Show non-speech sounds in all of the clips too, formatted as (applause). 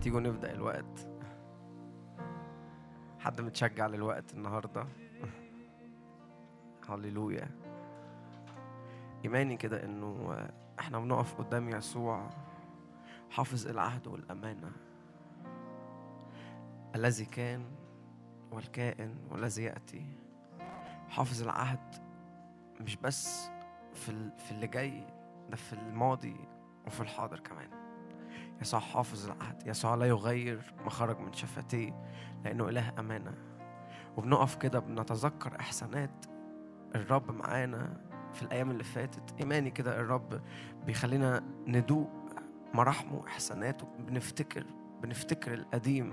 تيجوا نبدأ الوقت. حد متشجع للوقت النهاردة؟ (laughs) هللويا. إيماني كده إنه إحنا بنقف قدام يسوع حافظ العهد والأمانة. الذي كان والكائن والذي يأتي. حافظ العهد مش بس في في اللي جاي ده في الماضي وفي الحاضر كمان. يسوع حافظ العهد يسوع لا يغير ما خرج من شفتيه لأنه إله أمانة. وبنقف كده بنتذكر إحسانات الرب معانا في الأيام اللي فاتت. إيماني كده الرب بيخلينا ندوق مراحمه وإحساناته. بنفتكر بنفتكر القديم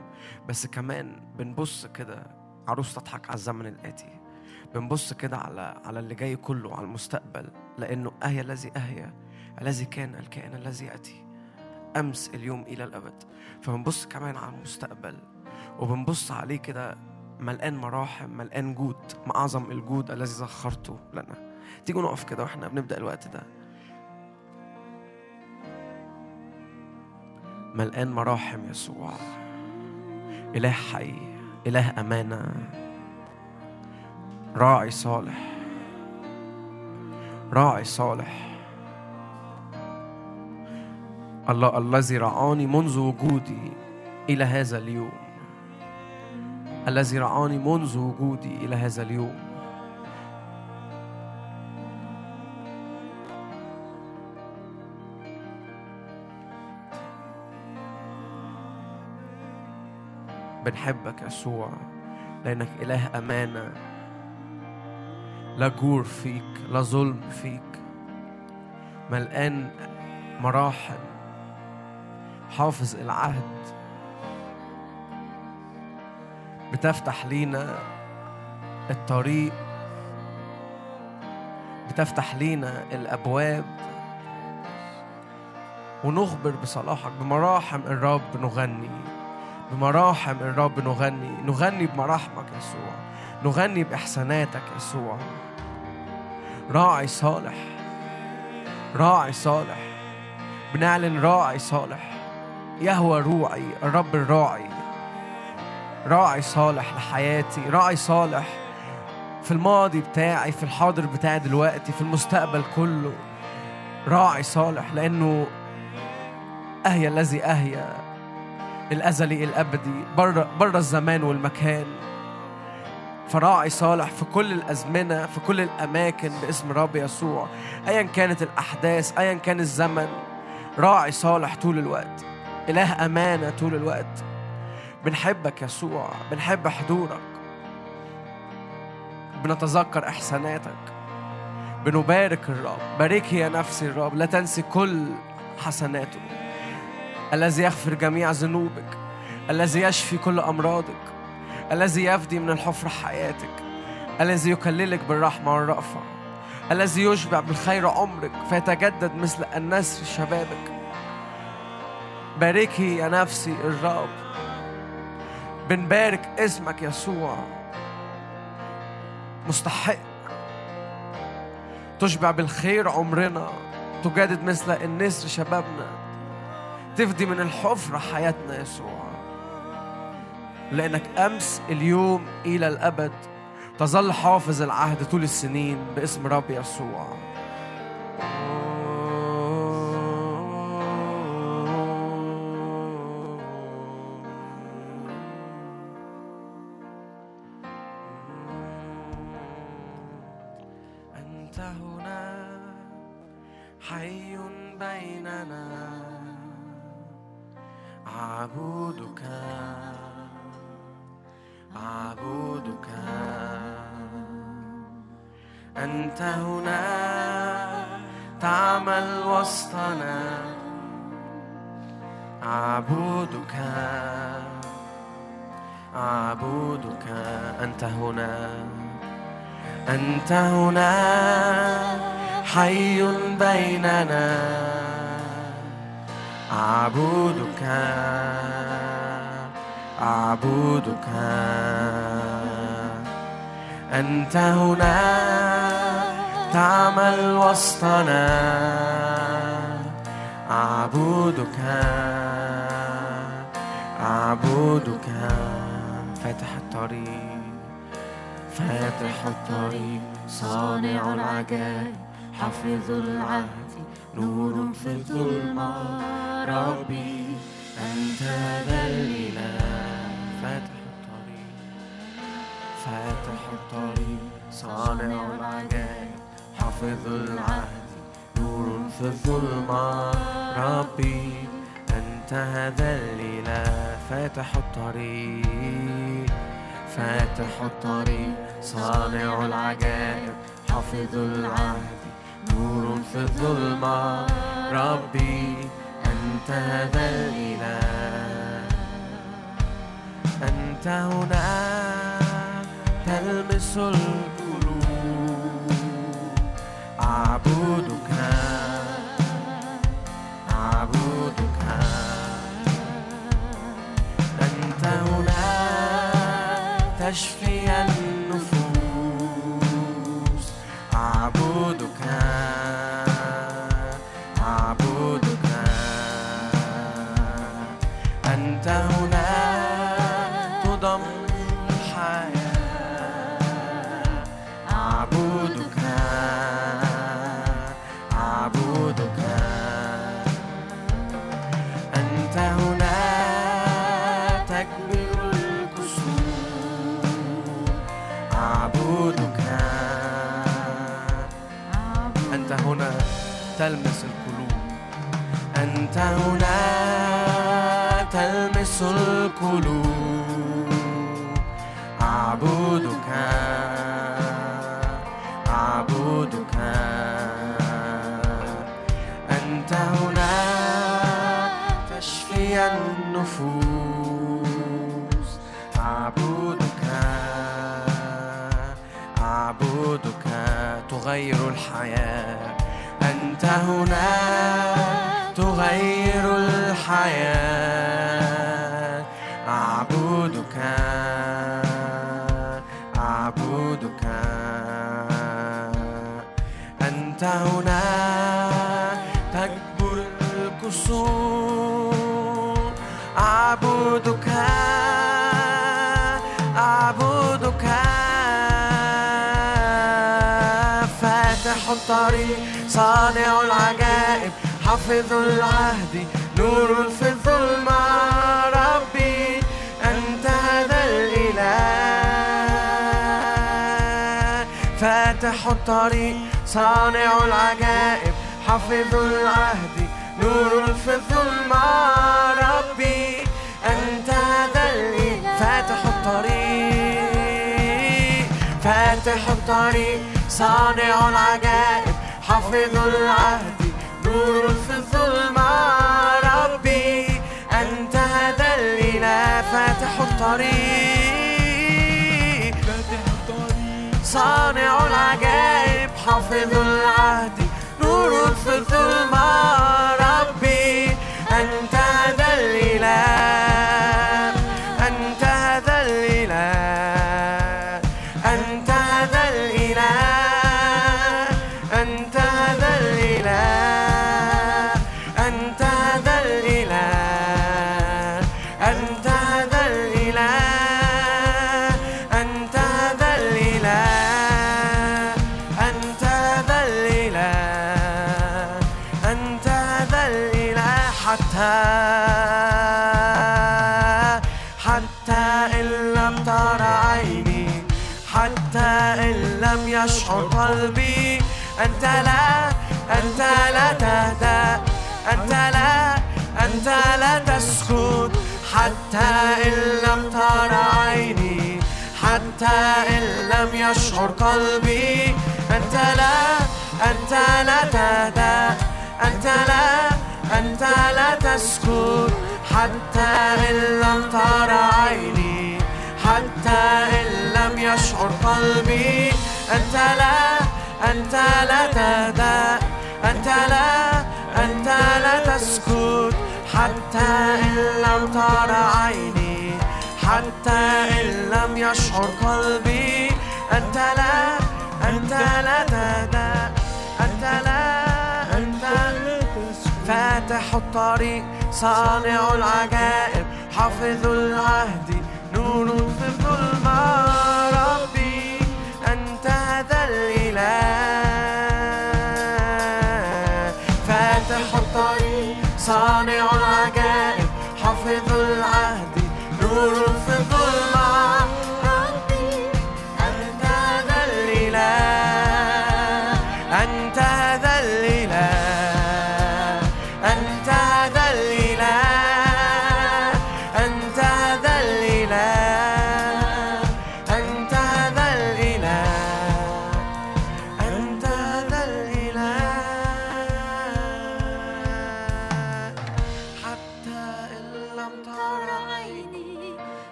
بس كمان بنبص كده عروس تضحك على الزمن الآتي. بنبص كده على على اللي جاي كله على المستقبل لأنه أهي الذي أهي الذي كان الكائن الذي يأتي. أمس اليوم إلى الأبد. فبنبص كمان على المستقبل وبنبص عليه كده ملقان مراحم ملقان جود ما أعظم الجود الذي زخرته لنا. تيجوا نقف كده وإحنا بنبدأ الوقت ده. ملقان مراحم يسوع. إله حي إله أمانة. راعي صالح. راعي صالح. الله الذي رعاني منذ وجودي إلى هذا اليوم. الذي رعاني منذ وجودي إلى هذا اليوم. بنحبك يسوع لأنك إله أمانة. لا جور فيك لا ظلم فيك. ملقان مراحل. حافظ العهد بتفتح لينا الطريق بتفتح لينا الأبواب ونخبر بصلاحك بمراحم الرب نغني بمراحم الرب نغني نغني بمراحمك يسوع نغني بإحساناتك يسوع. راعي صالح راعي صالح بنعلن راعي صالح. يهوى روعي الرب الراعي. راعي صالح لحياتي راعي صالح في الماضي بتاعي في الحاضر بتاعي دلوقتي في المستقبل كله. راعي صالح لأنه أهيا الذي أهيا الأزلي الأبدي بره بره الزمان والمكان. فراعي صالح في كل الأزمنة في كل الأماكن باسم رب يسوع. أيا كانت الأحداث أيا كان الزمن. راعي صالح طول الوقت. إله أمانة طول الوقت. بنحبك يسوع بنحب حضورك. بنتذكر إحساناتك. بنبارك الرب. باركي يا نفسي الرب. لا تنسي كل حسناته. الذي يغفر جميع ذنوبك. الذي يشفي كل أمراضك. الذي يفدي من الحفرة حياتك. الذي يكللك بالرحمة والرأفة. الذي يشبع بالخير عمرك. فيتجدد مثل النسر شبابك. باركي يا نفسي الرب. بنبارك اسمك يسوع. مستحق. تشبع بالخير عمرنا. تجدد مثل النسر شبابنا. تفدي من الحفرة حياتنا يسوع. لأنك أمس اليوم إلى الأبد. تظل حافظ العهد طول السنين باسم رب يسوع. العجائب. حافظ العهد نور في الظلمة. ربي أنت هذا الإله. فاتح الطريق صانع العجائب. حافظ العهد نور في الظلمة. ربي أنت هذا الإله. فاتح الطريق فاتح الطريق صانع العجائب. حافظ العهد نور في الظلمة ربي. أنت هذا الإله فاتح الطريق. صانع العجائب حافظ العهد نور في الظلمة ربي. أنت حتى إن لم يشعر قلبي أنت لا أنت لا تهدأ أنت لا أنت لا تسكت حتى إن لم تر عيني حتى إن لم يشعر قلبي أنت لا أنت لا تهدأ أنت لا أنت لا تسكت حتى إن لم تر عيني حتى إن لم يشعر قلبي أنت لا أنت لا تهدأ أنت لا أنت فاتح الطريق صانع العجائب حافظ العهد نور في الظلمة. ربي أنت هذا الإله. فاتح الطريق صانع العجائب.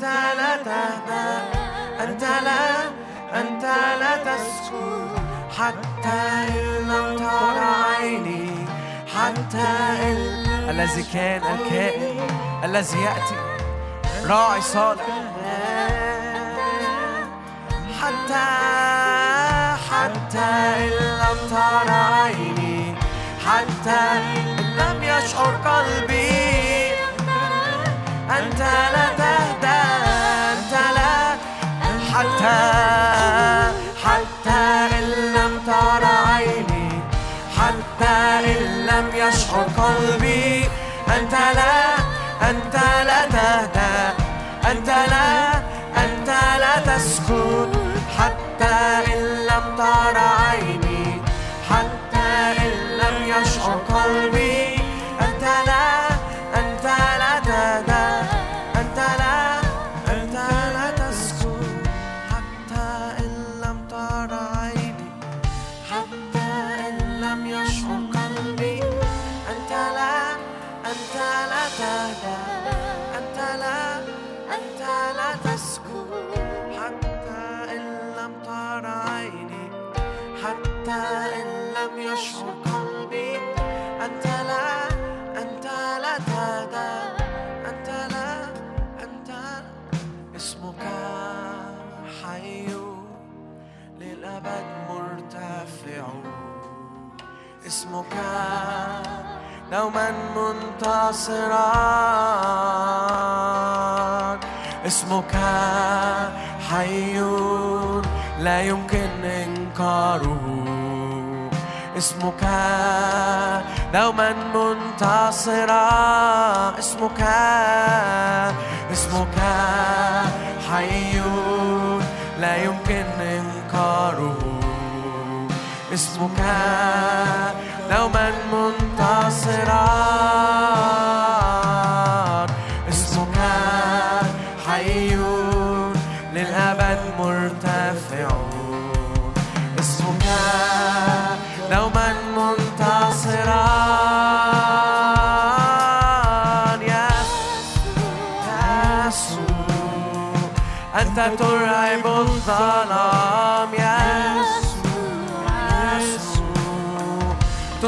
أنت لا تهدأ أنت لا أنت لا تسكت حتى إن لم تر عيني حتى إن الذي كان الكائن الذي يأتي راعي صالح. حتى حتى إن لم تر عيني حتى إن لم يشعر قلبي. أنت لا حتى منتصرا اسمك حي لا يمكن إنكاره. اسمك دوما منتصرا. اسمك اسمك حي لا يمكن إنكاره. اسمك دوما منتصرا.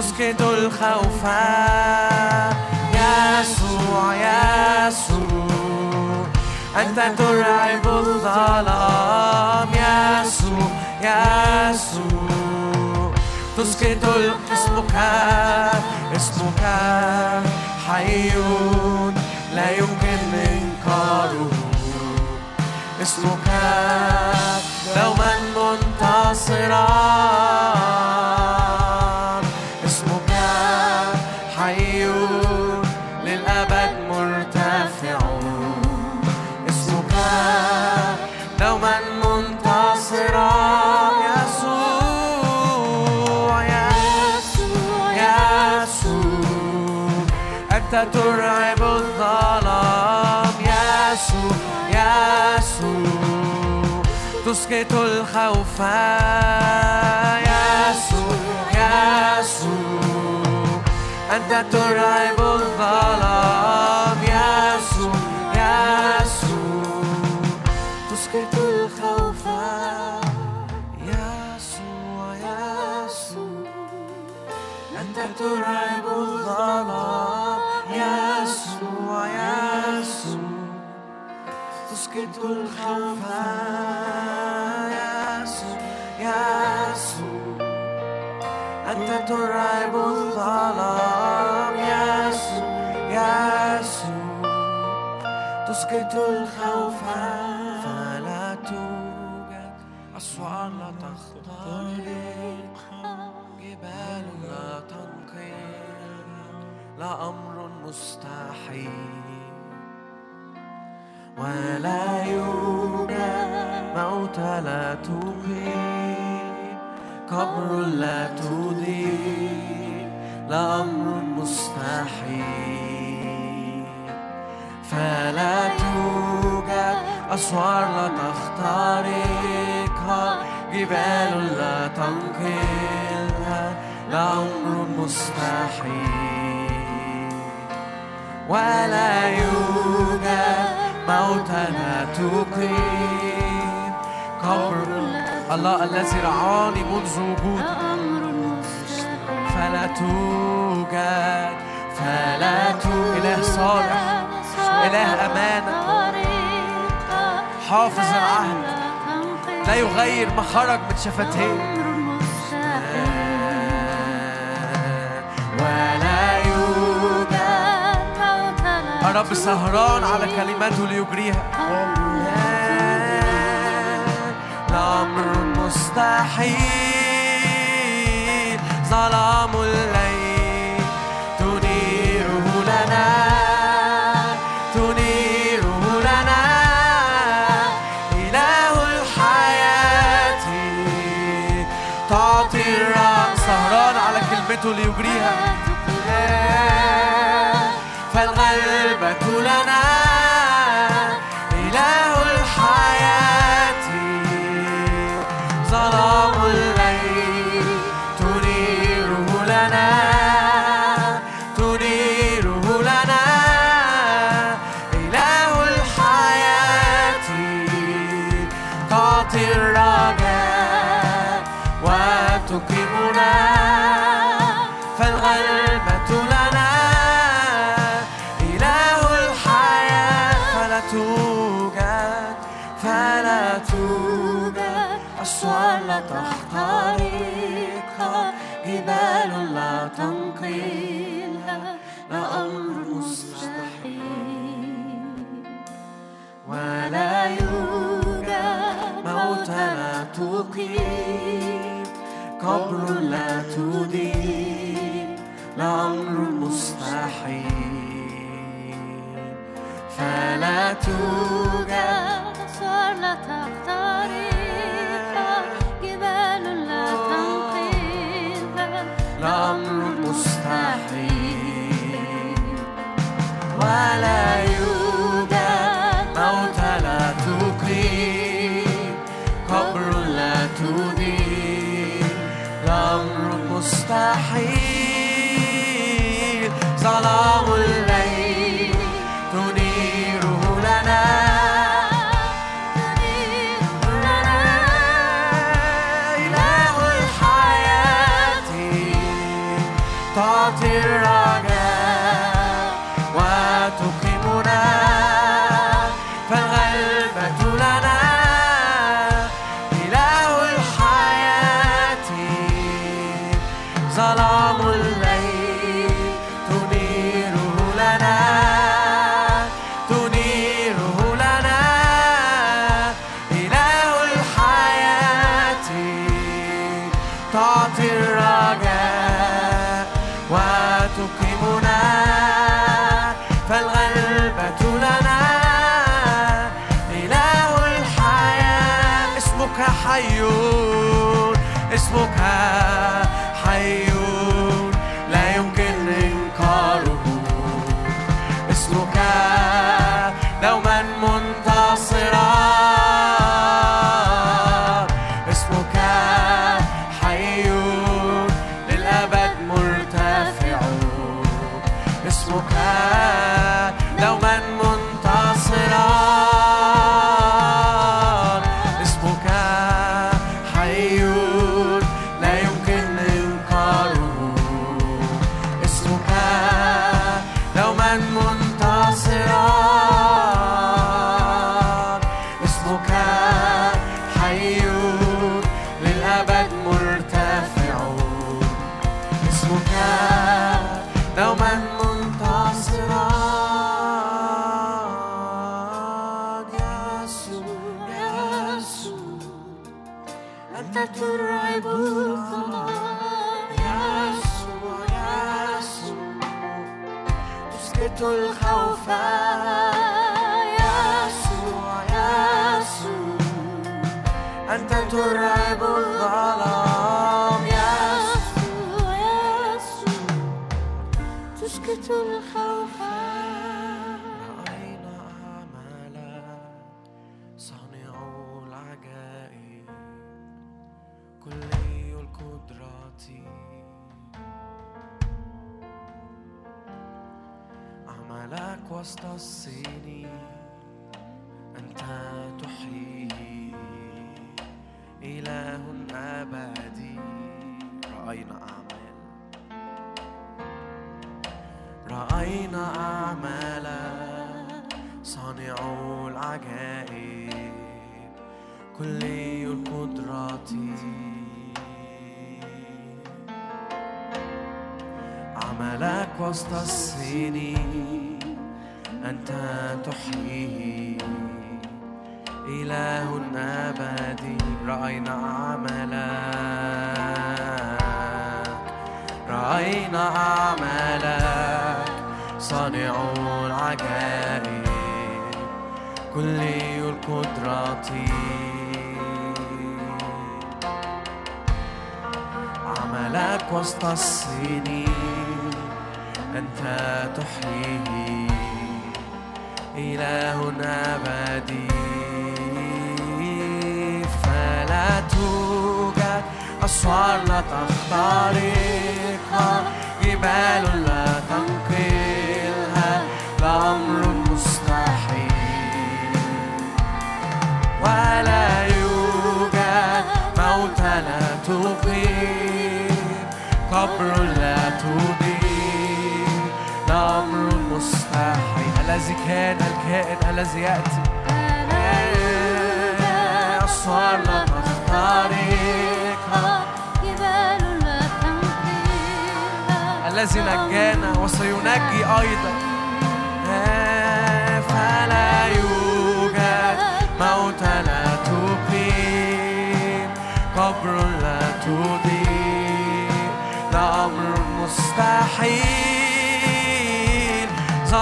تسكت الخوف. يسوع يسوع أنت ترعب الظلام. يسوع يسوع تسكت اسمك اسمك حي. لا يمكن إنكاره اسمك دوما منتصرا. ترعب الظلام يسوع يسوع تسكت الخوف يسوع يسوع أنت ترعب الظلام يسوع يسوع تسكت الخوف يسوع يسوع أنت ترعب الظلام. يسوع يسوع تسكت الخوف يسوع يسوع أنت ترعب الظلام يسوع يسوع تسكت الخوف فلا توجد أسوار لا تخترق جبال لا تنقل أمر مستحيل ولا يوجد موت لا تقيم قبر لا تضيء لا أمر مستحيل. فلا توجد أسوار لا تخترقها جبال لا تنقلها لا أمر مستحيل. ولا يوجد موت لا تقيم. قبر الله الذي رعاني منذ وجودي. فلا توجد فلا توجد. إله صالح إله أمانة حافظ العهد. لا يغير ما خرج من شفتيه الرب سهران على كلماته ليجريها. الأمر مستحيل. ظلام الليل تنيره لنا. تنيره لنا. إله الحياة. تعطي الرأس سهران على كلمته ليجريها. ولا يوجد موت لا تقيم قبر لا تدين لا أمر مستحيل. فلا توجد صار لا تخترقها جبال لا تنقلها لا أمر مستحيل. ولا يوجد تعطي الرجاء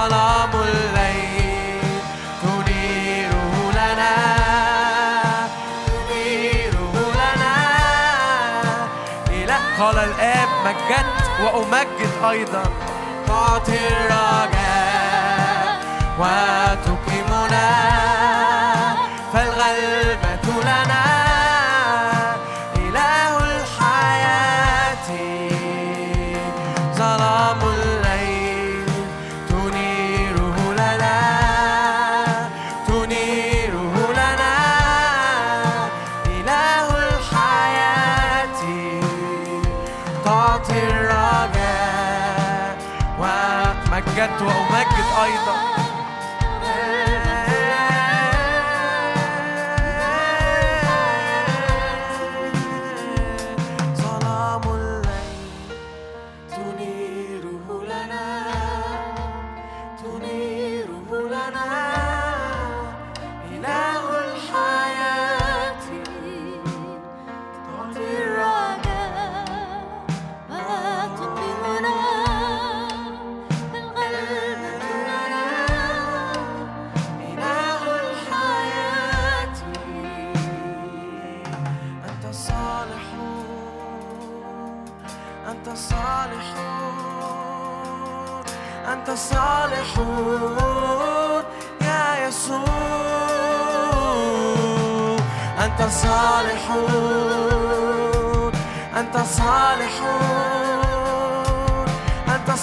ظلام الليل تنيره لنا قال الآب مجدت وأمجد أيضا. تعطي الرجاء وتكون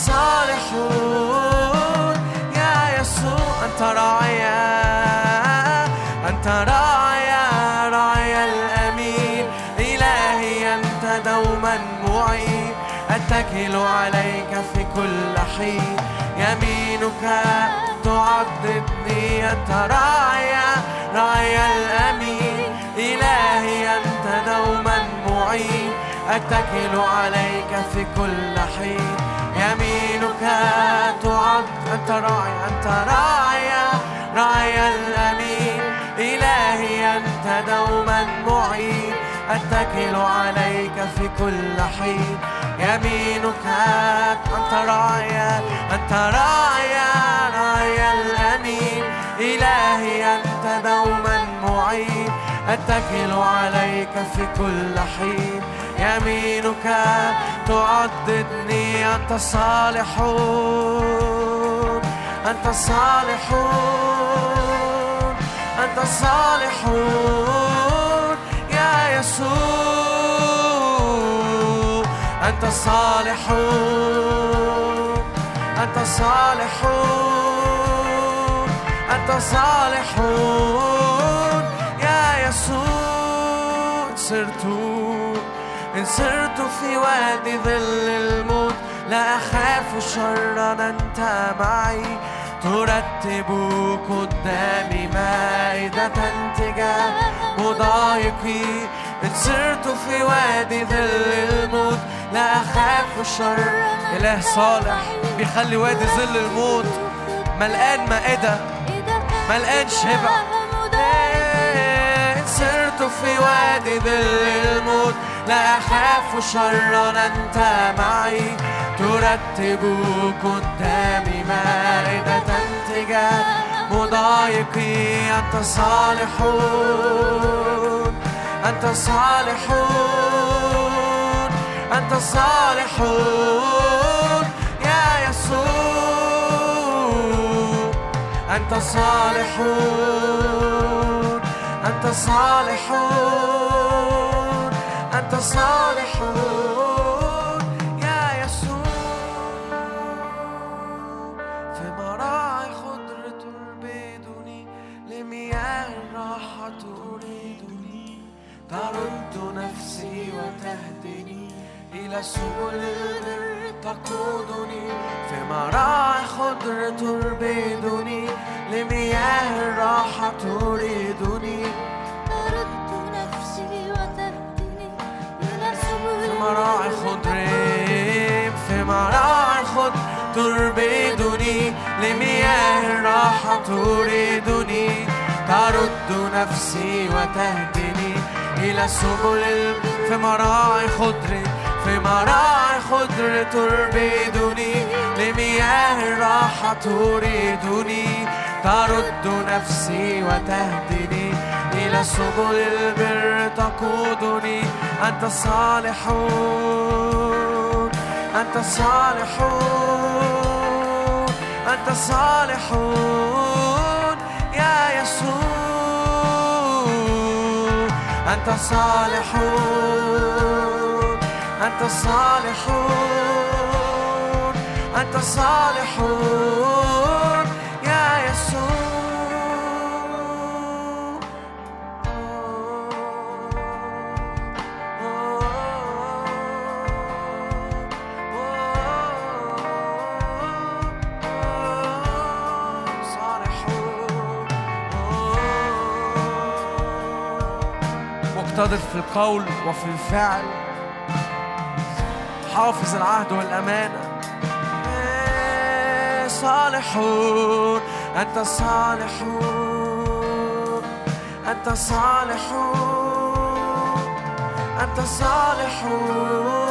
صالحون. يا يسوع أنت راعي أنت راعي راعي الأمين. إلهي أنت دوما معين. أتكل عليك في كل حين. يمينك تعضدني أنت راعي راعي الأمين. إلهي أنت دوما معين. أتكل عليك في كل حين. تعد أنت راعي أنت راعي راعي الأمين. إلهي أنت دوما معين. أتكل عليك في كل حين. يمينك أنت راعي أنت راعي راعي الأمين. إلهي أنت دوما معين. أتكل عليك في كل حين. يمينك تعضدني أنت صالح. أنت صالح. أنت صالح. يا يسوع أنت صالح. أنت صالح. أنت صالح. يا يسوع صرت إن سرت في وادي ظل الموت لا أخاف شرا أنت معي. ترتب قدامي مائدة تجاه مضايقي. إن سرت في وادي ظل الموت لا أخاف شر إله صالح بيخلي وادي ظل الموت. ملقان مائدة ملقان شبع. في وادي ظل الموت لا أخاف شرا أنت معي ترتب قدامي مائدة تجاه مضايقي أنت صالح. أنت صالح. أنت صالح. يا يسوع أنت صالح. أنت صالح أنت صالح. يا يسوع في مراعي خضر تربدني لمياه الراحة تريدني. ترد نفسي وتهدني إلى سبل البر تقودني. في مراعي خضر تربدني لمياه الراحة تريدني. مراعي خضر في مراعي خضر تربدني لمياه الراحة تريدني ترد نفسي وتهدني إلى سبل في مراعي خضر في مراعي خضر تربدني لمياه الراحة تريدني ترد نفسي وتهدني إلى سبل البر. تقودني. أنت صالح. أنت صالح. أنت صالح. يا يسوع. أنت صالح. أنت صالح. أنت صالح. يا مقتدر في القول وفي الفعل. حافظ العهد والأمانة. صالحون أنت صالحون أنت صالحون أنت صالحون.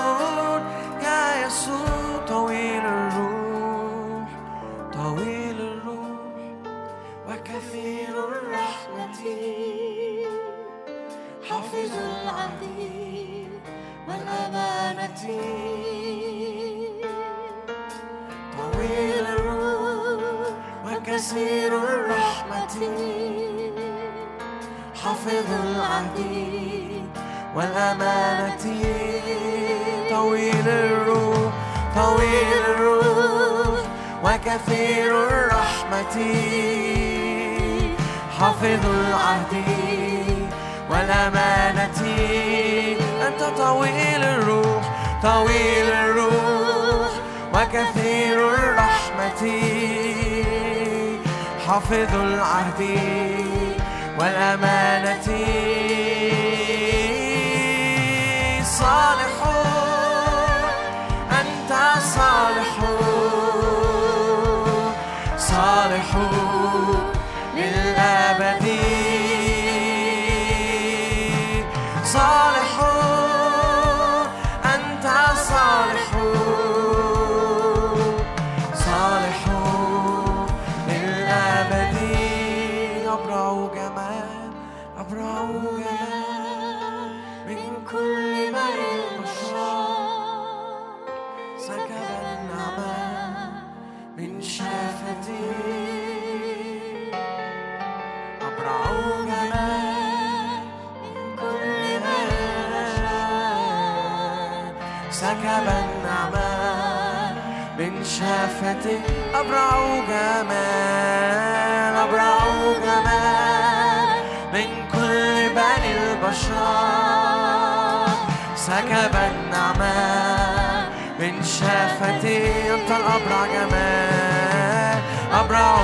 حافظ العهد والأمانة طويل الروح طويل الروح وكثير الرحمة. حافظ العهد والأمانة أنت طويل الروح طويل الروح وكثير الرحمة. حافظ العهد وامانتي صالح أنت صالح صالحون سكب النعمة من شفتي أبرع جمال أبرع جمال من كل بني البشر سكب النعمة من شفتي أنت الأبرع جمال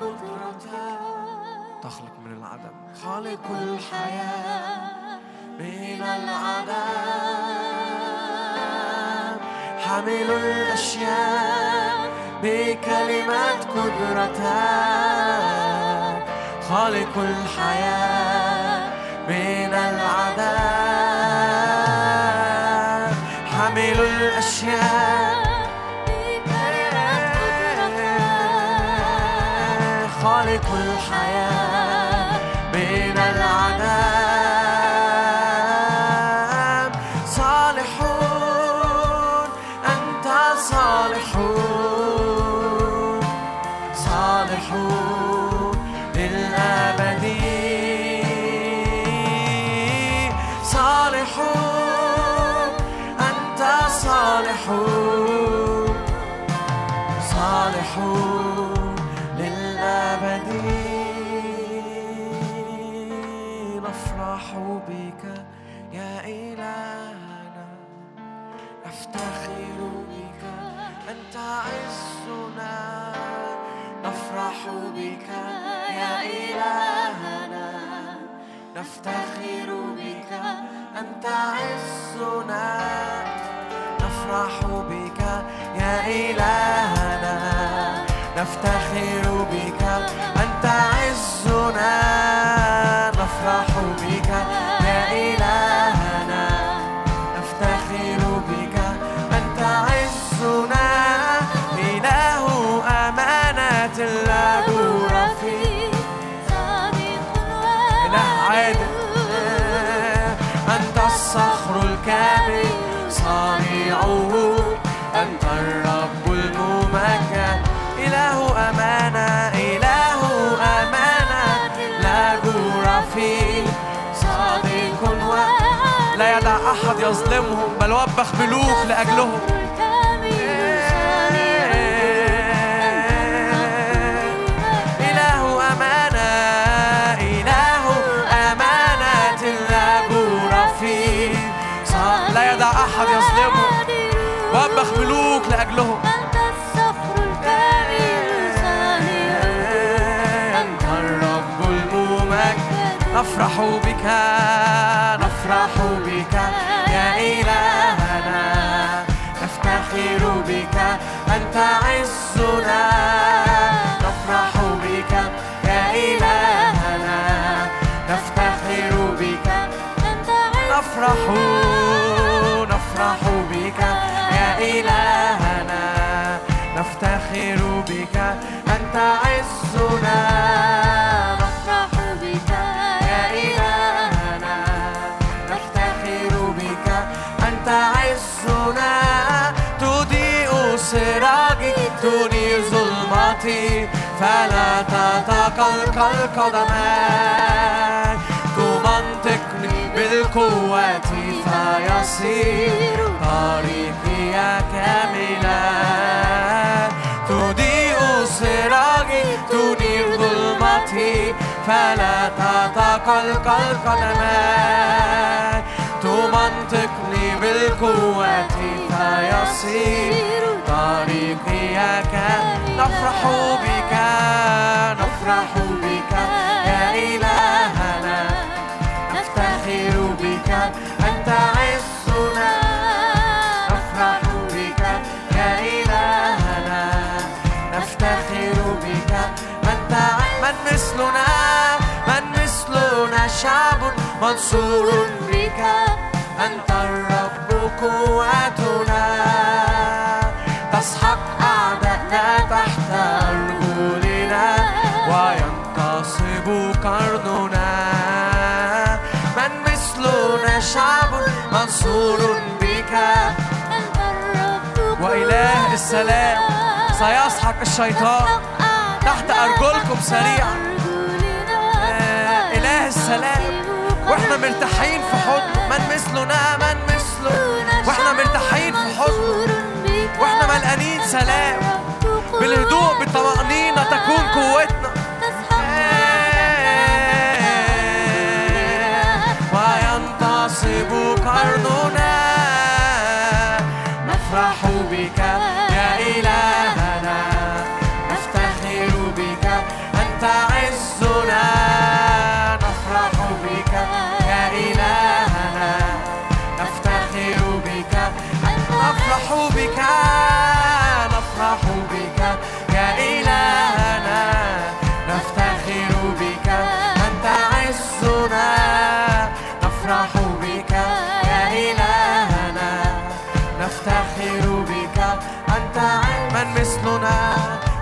قدرتك. تخلق من العدم. خالق الحياة من العدم. حامل الأشياء بكلمات قدرتك. خالق الحياة من العدم. حامل الأشياء خالق نفرح بك يا إلهنا. نفتخر بك أنت عزنا نفرح بك يا إلهنا. نفتخر بك أحد يظلمهم بل وبخ ملوك لأجلهم. نفرح بك نفرح بك يا إلهنا. نفتخر بك أنت عزنا. نفرح بك يا إلهنا. نفتخر بك أنت نفرح نفرح بك يا إلهنا. نفتخر بك أنت عزنا. تنير ظلمتي فلا تتقلقل قدماي تمنطقني بالقوة فيصير طريقي كاملا تضيء سراجي تنير ظلمتي فلا تتقلقل قدماي تمنطقني بالقوة فيصير طريقي نفرح بك نفرح بك. يا إلهنا نفتخر بك. أنت عزنا نفرح بك. يا إلهنا نفتخر بك. أنت من مثلنا من مثلنا شعب منصور بك. أنت الرب قوتنا. تسحق أعدائنا تحت أرجلنا وينتصب قرننا. من مثلنا شعب منصور بك. أنت الرب وإله السلام سيسحق الشيطان تحت أرجلكم سريعا. آه، إله السلام وإحنا مرتاحين في حضنه من مثلنا من مثله وإحنا مرتاحين في حضنه وإحنا ملقانين سلام. بالهدوء بالطمأنينة تكون قوتنا. وينتصب قرننا. نفرح بك.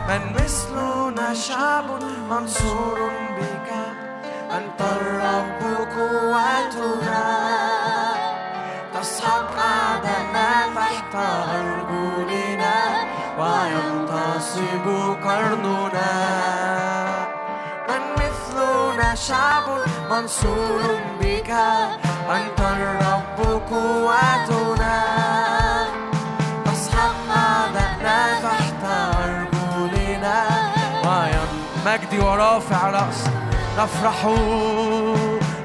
من مثلنا شعب منصور بك أنت الرب قوتنا تسحق أعدائنا تحت أرجلنا وينتصب قرننا. من مثلنا شعب منصور بك أنت الرب قوتنا مجدي ورافع رأسي. نفرح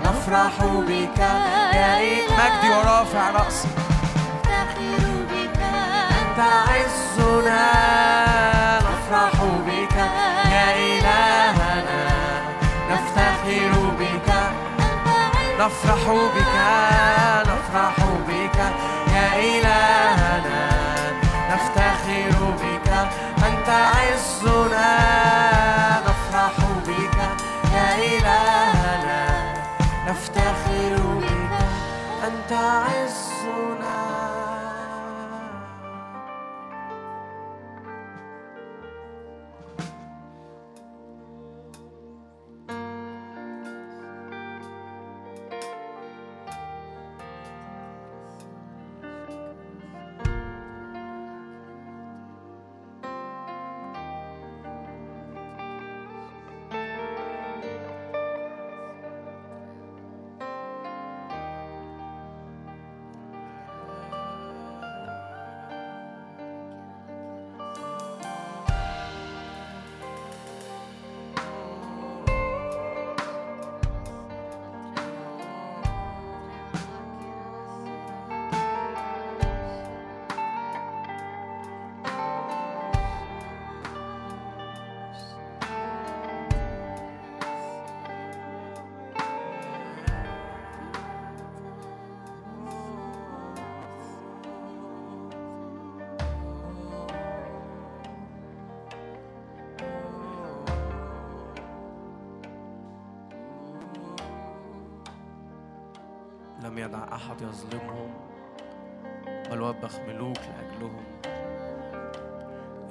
نفرح بك يا إيه مجدي ورافع رأسي. أنت عزنا. نفرح بك يا إلهنا. نفتخر بك. نفرح بك نفرح بك يا إلهنا. يدع أحد يظلمهم بل وبخ ملوك لأجلهم.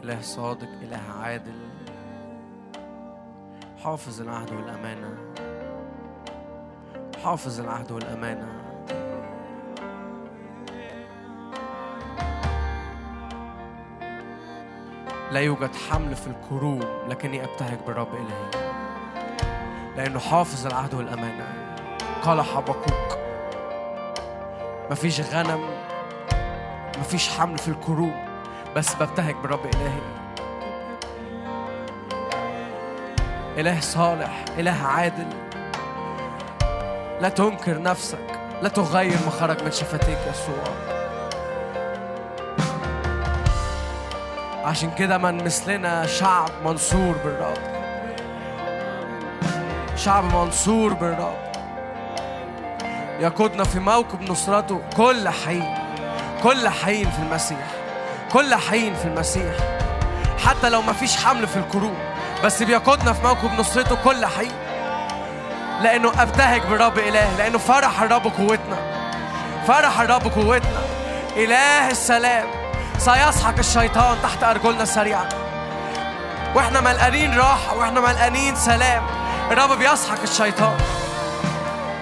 إله صادق إله عادل. حافظ العهد والأمانة. حافظ العهد والأمانة. لا يوجد حمل في الكروم لكني أبتهج بالرب إلهي. لأنه حافظ العهد والأمانة. قال حبقوك مفيش غنم مفيش حمل في الكروم بس ببتهج بالرب إلهي. إله صالح إله عادل. لا تنكر نفسك لا تغير ما خرج من شفتيك يسوع. عشان كده من مثلنا شعب منصور بالرب. شعب منصور بالرب. يقودنا في موكب نصرته كل حين. كل حين في المسيح. كل حين في المسيح. حتى لو ما فيش حمل في الكروب بس بيقودنا في موكب نصرته كل حين. لأنه أبتهج بالرب إله لأنه فرح الرب قوتنا. فرح الرب قوتنا. إله السلام. سيسحق الشيطان تحت أرجلنا سريعا. وإحنا ملقانين راحة وإحنا ملقانين سلام. الرب بيسحق الشيطان.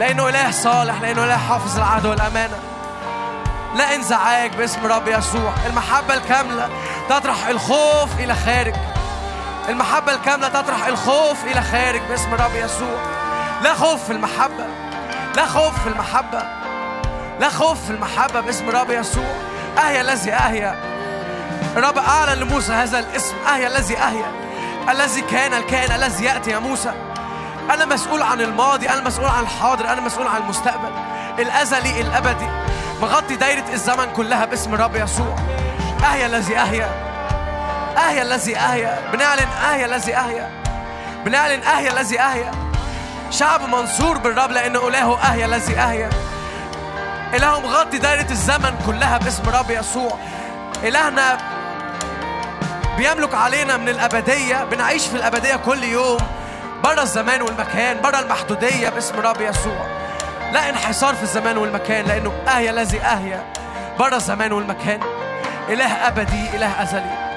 لأنه إله صالح لأنه إله حافظ العهد والأمانة. لا انزعاج باسم رب يسوع. المحبة الكاملة تطرح الخوف إلى خارج. المحبة الكاملة تطرح الخوف إلى خارج باسم رب يسوع. لا خوف في المحبة لا خوف في المحبة لا خوف في المحبة باسم رب يسوع. أهيا الذي أهيا. الرب أعلن لموسى هذا الاسم. أهيا الذي أهيا. الذي كان الكائن الذي يأتي يا موسى. أنا مسؤول عن الماضي أنا مسؤول عن الحاضر أنا مسؤول عن المستقبل. الأزلي الأبدي. مغطي دايرة الزمن كلها باسم الرب يسوع. أهيا الذي أهيا. أهيا الذي أهيا. بنعلن أهيا الذي أهيا. بنعلن أهيا الذي أهيا. شعب منصور بالرب لأنه إلهه أهيا الذي أهيا. إله مغطي دايرة الزمن كلها باسم الرب يسوع. إلهنا بيملك علينا من الأبدية. بنعيش في الأبدية كل يوم. بره الزمان والمكان بره المحدودية باسم الرب يسوع. لا انحصار في الزمان والمكان لأنه أهيا الذي أهيا بره الزمان والمكان. إله أبدي إله أزلي.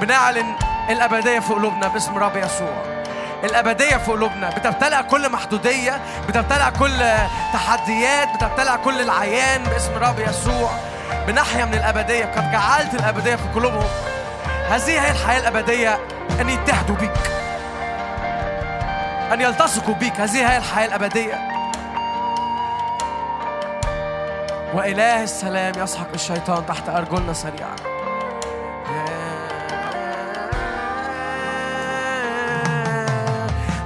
بنعلن الأبدية في قلوبنا باسم الرب يسوع. الأبدية في قلوبنا. بتبتلع كل محدودية بتبتلع كل تحديات بتبتلع كل العيان باسم الرب يسوع. بنحيا من الأبدية. قد جعلت الأبدية في قلوبهم. هذه هي الحياة الأبدية. أن يتحدوا بيك. أن يلتصقوا بيك هذه هي الحياة الأبدية. وإله السلام يسحق الشيطان تحت أرجلنا سريعا.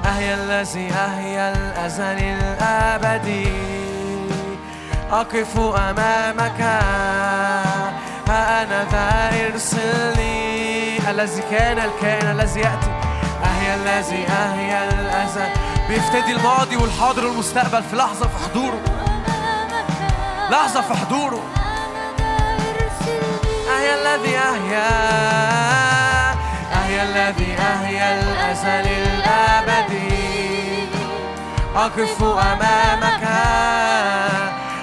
أهيا الذي أهيا الأزل الأبدي. أقف أمامك. ها أنا ذا إرسلني. الذي كان الكائن الذي يأتي. الذي أهيا الأزل. بيفتدي الماضي والحاضر والمستقبل في لحظة في حضوره. لحظة في حضوره. أهيا الذي أهيا أهيا الذي أهيا الأزل الأبدي. أقف أمامك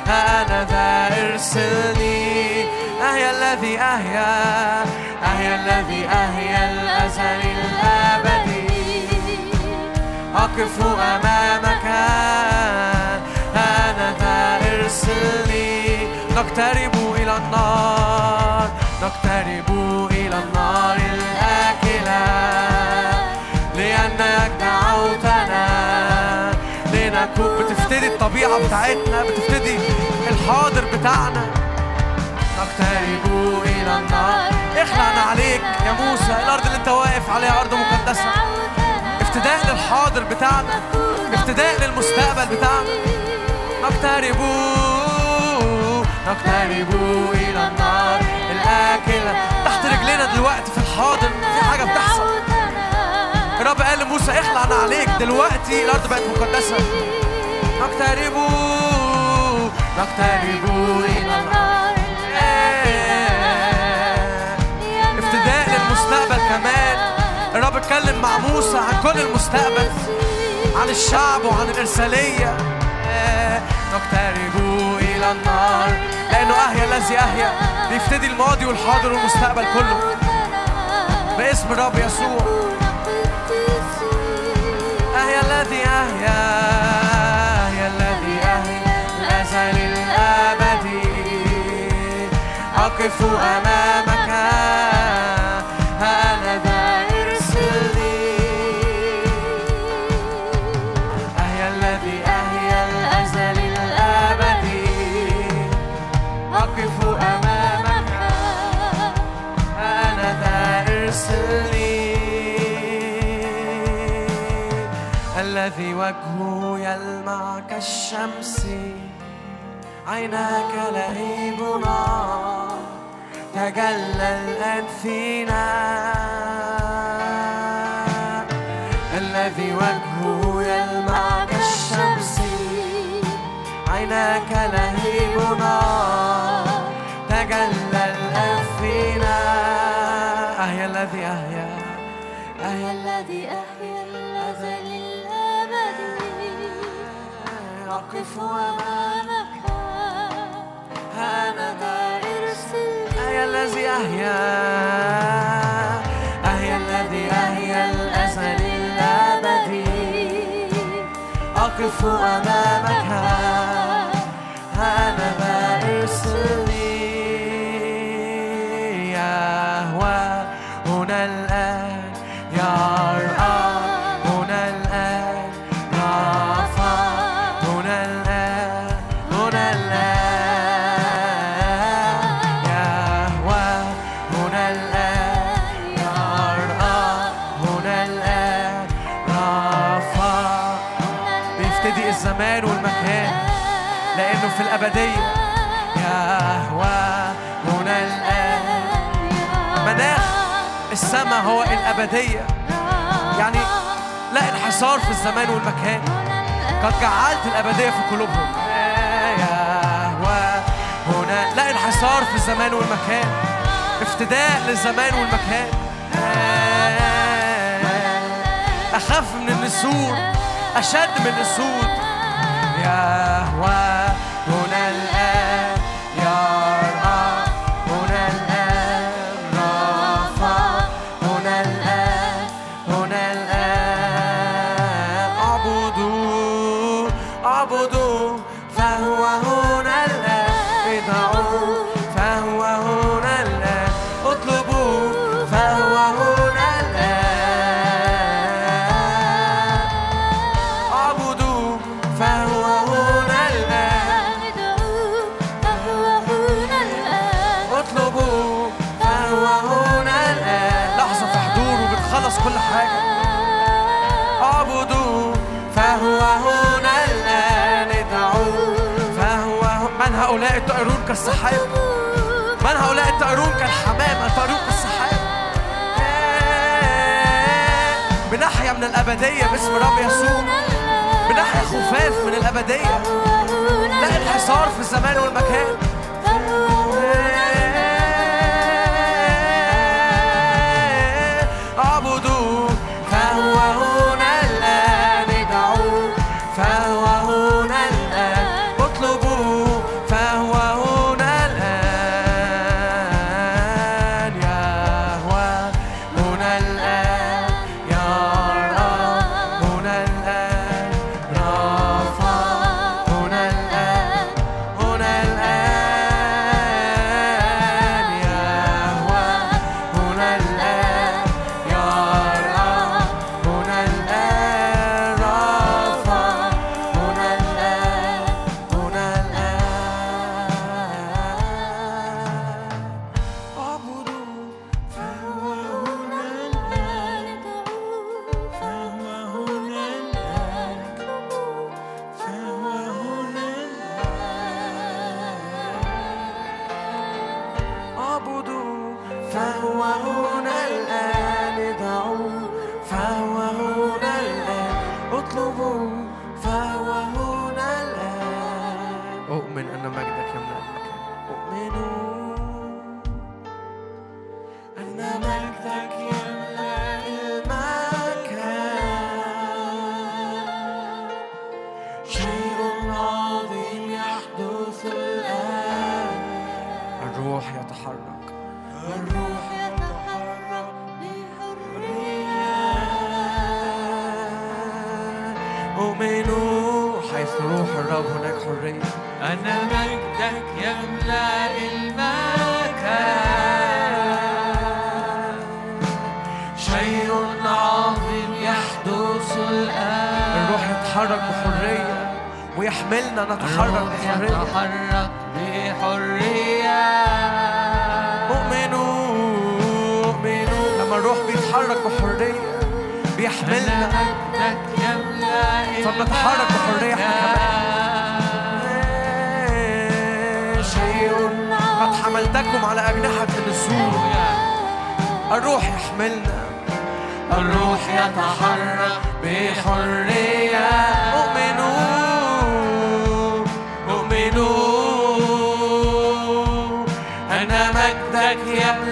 أنا ذا إرسلني. أهيا الذي أهيا أهيا الذي أهيا الأزل الأبدي. أقف أمامك. أنا ذا ارسلني نقترب إلى النار. نقترب إلى النار الآكلة. لأنك دعوتنا لنكون بتفتدي الطبيعة بتاعتنا بتفتدي الحاضر بتاعنا. نقترب إلى النار. اخلعنا عليك يا موسى. الأرض اللي أنت واقف عليها أرض مقدسة. افتداء للحاضر بتاعنا افتداء للمستقبل بتاعنا. نقترب نقترب إلى النار الآكلة تحت رجلنا دلوقتي في الحاضر في حاجة بتحصل. الرب قال لموسى اخلعنا عليك دلوقتي. الأرض بقت مقدسة. نقترب نقترب إلى النار افتداء للمستقبل كمان. الرب اتكلم مع موسى عن كل المستقبل عن الشعب وعن الإرسالية. آه، نقترب إلى النار لأنه أهيا الذي أهيا بيفتدي الماضي والحاضر والمستقبل كله. باسم الرب يسوع. أهيا الذي أهيا أقف أمامك يلمع كالشمس عيناك لهيب نار تجلى الآن فينا الذي وجهه يلمع كالشمس عيناك لهيب أقف أمامك أنا ارسلني أهيا الذي أهيا الذي الأزل الأبدي. أقف أمامك. الأبدية يهوى هنا الآن. مناخ السماء هو الأبدية يعني لا انحصار في الزمان والمكان. قد جعلت الأبدية في قلوبهم. يهوى هنا. لا انحصار في الزمان والمكان. افتداء للزمان والمكان. أخف من النسور. أشد من الأسود. يهوى كالسحاب من هؤلاء الطائرون كالحمام الطائرون كالسحاب بنحيا من الأبدية باسم رب يسوع. بنحيا خفاف من الأبدية. لا انحصار في الزمان والمكان. الرب هناك حرية أن مجدك يملأ المكان شيء عظيم يحدث الآن. الروح يتحرك بحرية ويحملنا نتحرك بحرية. يتحرك بحرية. أؤمن أؤمن لما الروح بيتحرك بحرية بيحملنا. مجدك يملأ فبنتحرك بحرية إحنا شيء حملتكم على أجنحة النسور الروح يحملنا. الروح يتحرك بحرية. مؤمنون. مؤمنون. أن مجدك يملأ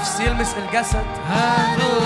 النفس يلمس الجسد. هدونا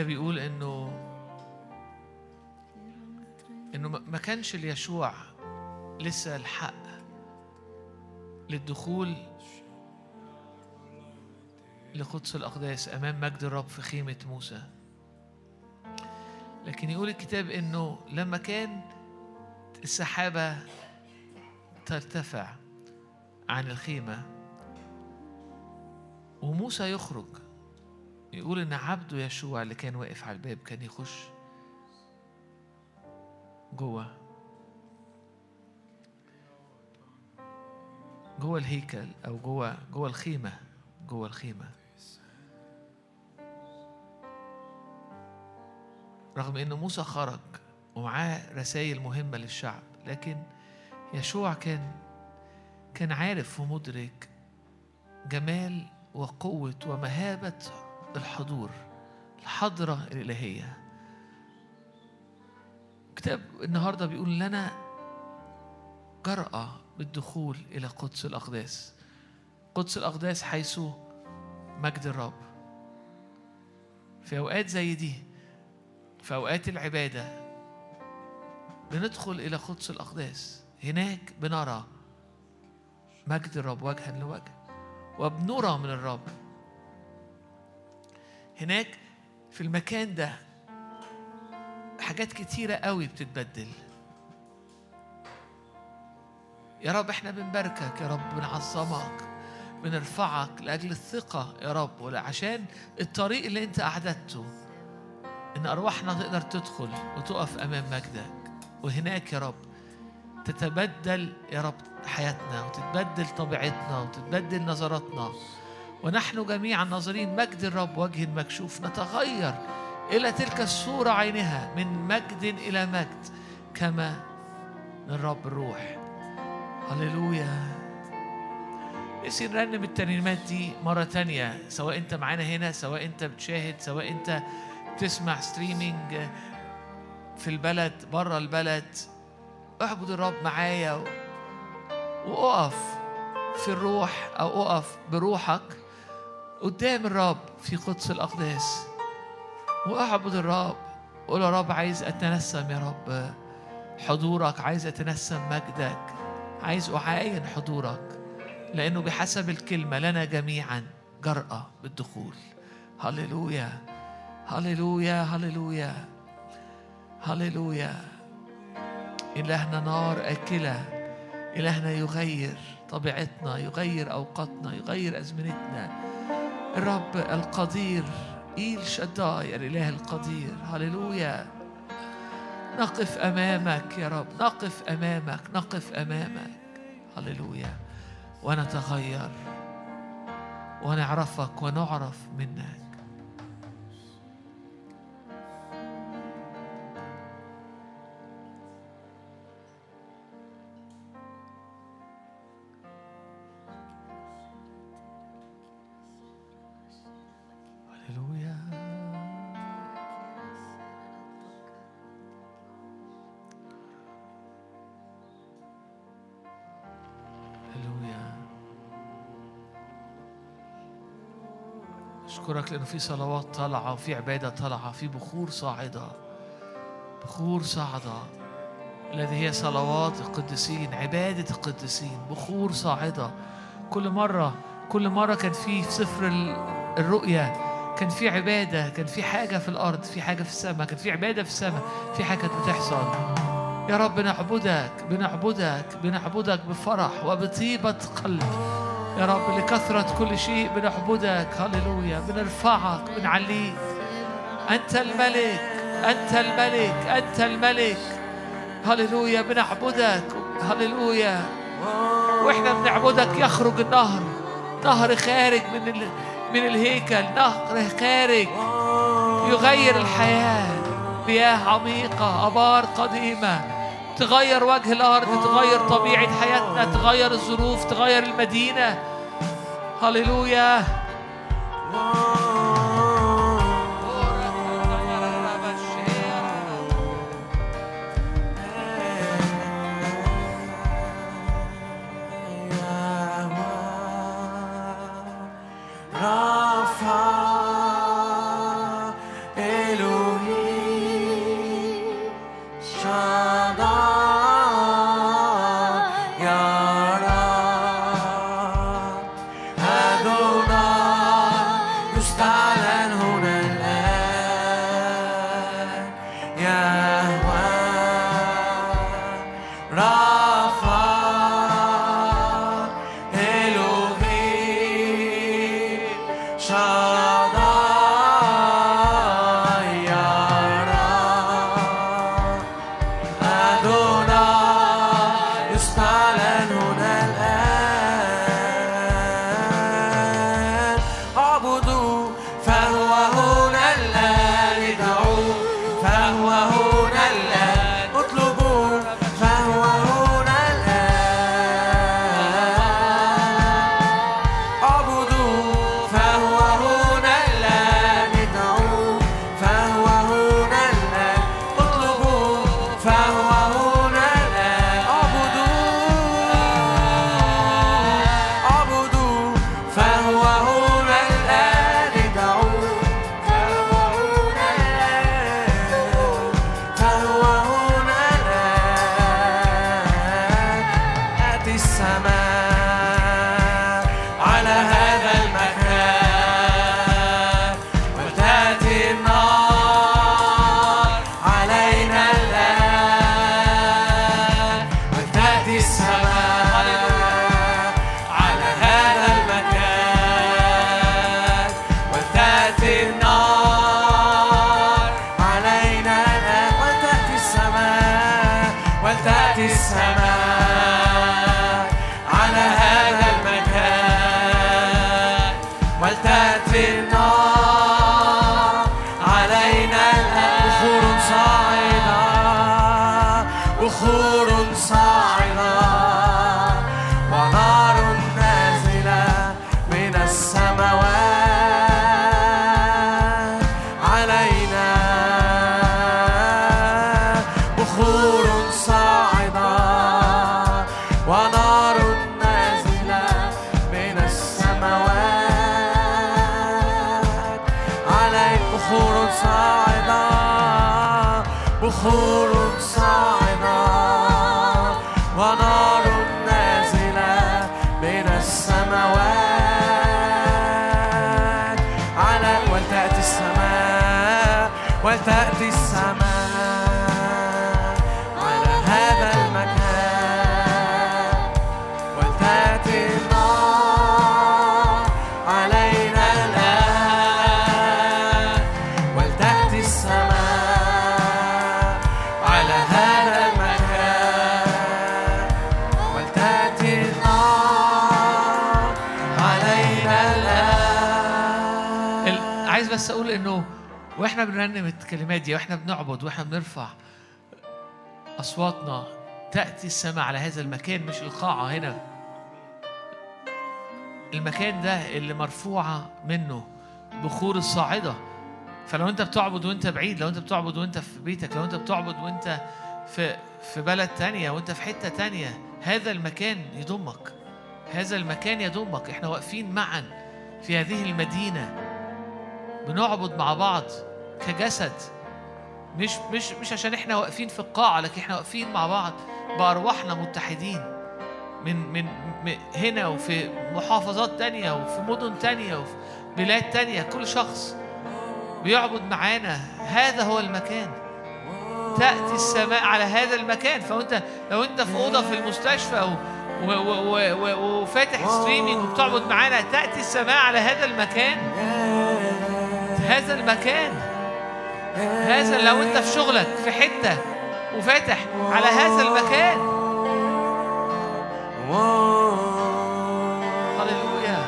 الكتاب يقول إنه إنه ما ما كانش ليشوع لسه الحق للدخول لقدس الأقداس أمام مجد الرب في خيمة موسى. لكن يقول الكتاب إنه لما كان السحابة ترتفع عن الخيمة وموسى يخرج يقول إن عبده يشوع اللي كان واقف على الباب كان يخش جوه. جوه الهيكل أو جوه جوه الخيمة جوه الخيمة. رغم إن موسى خرج ومعاه رسائل مهمة للشعب لكن يشوع كان كان عارف ومدرك جمال وقوة ومهابة الحضور الحضرة الإلهية. كتاب النهاردة بيقول لنا جرأة بالدخول إلى قدس الأقداس. قدس الأقداس حيث مجد الرب. في أوقات زي دي في أوقات العبادة بندخل إلى قدس الأقداس. هناك بنرى مجد الرب وجها لوجه وبنرى من الرب هناك في المكان ده حاجات كتيرة قوي بتتبدل. يا رب إحنا بنباركك يا رب بنعظمك بنرفعك لأجل الثقة يا رب وعشان الطريق اللي أنت أعددته إن أرواحنا تقدر تدخل وتقف أمام مجدك. وهناك يا رب تتبدل يا رب حياتنا وتتبدل طبيعتنا وتتبدل نظراتنا. ونحن جميعا ناظرين مجد الرب وجه مكشوف. نتغير إلى تلك الصورة عينها من مجد إلى مجد كما من الرب الروح. هللويا. نفسي نرنم الترنيمات دي مرة تانية سواء أنت معانا هنا سواء أنت بتشاهد سواء أنت بتسمع ستريمينج في البلد بره البلد. اعبد الرب معايا وأقف في الروح أو أقف بروحك. قدام الرب في قدس الأقداس. وأعبد الرب. قول يا رب عايز أتنسم يا رب. حضورك عايز أتنسم مجدك. عايز أعاين حضورك. لأنه بحسب الكلمة لنا جميعا جرأة بالدخول. هللويا. هللويا. هللويا. هللويا. إلهنا نار آكلة. إلهنا يغير طبيعتنا يغير أوقاتنا يغير أزمنتنا. الرب القدير إيل شداي الإله القدير. هللويا. نقف أمامك يا رب نقف أمامك نقف أمامك. هللويا. ونتغير ونعرفك ونعرف منك. أشكرك لأنه في صلوات طالعة وفي عبادة طالعة في بخور صاعدة بخور صاعدة. الذي هي صلوات القديسين عبادة القديسين بخور صاعدة. كل مرة كل مرة كان في سفر ال- الرؤيا كان في عبادة كان في حاجة في الأرض في حاجة في السماء كان في عبادة في السماء في حاجة كانت بتحصل. يا رب بنعبدك بنعبدك بنعبدك بفرح وبطيبة قلب. يا رب لكثرة كل شيء بنعبدك هللويا بنرفعك بنعليك أنت الملك أنت الملك أنت الملك. هللويا بنعبدك هللويا. وإحنا بنعبدك يخرج النهر. نهر خارج من ال... من الهيكل نهر خارج. يغير الحياة مياه عميقة أبار قديمة. تغير وجه الأرض تغير طبيعة حياتنا تغير الظروف تغير المدينة. هللويا. بنرنم الكلمات دي وإحنا بنعبد وإحنا بنرفع أصواتنا تأتي السماء على هذا المكان مش القاعة هنا. المكان ده اللي مرفوعة منه بخور الصاعدة. فلو انت بتعبد وانت بعيد لو انت بتعبد وانت في بيتك لو انت بتعبد وانت في في بلد تانية وانت في حتة تانية هذا المكان يضمك. هذا المكان يضمك. إحنا واقفين معا في هذه المدينة. بنعبد مع بعض. كجسد. مش مش مش عشان إحنا واقفين في القاعة لكن إحنا واقفين مع بعض بأرواحنا متحدين. من من هنا وفي محافظات تانية وفي مدن تانية وفي بلاد تانية. كل شخص بيعبد معانا. هذا هو المكان. تأتي السماء على هذا المكان. فأنت لو أنت في أوضة في المستشفى و وفاتح ستريمينج وبتعبد معانا تأتي السماء على هذا المكان. هذا المكان. هذا لو أنت في شغلك في حتة وفاتح على هذا المكان. هللويا.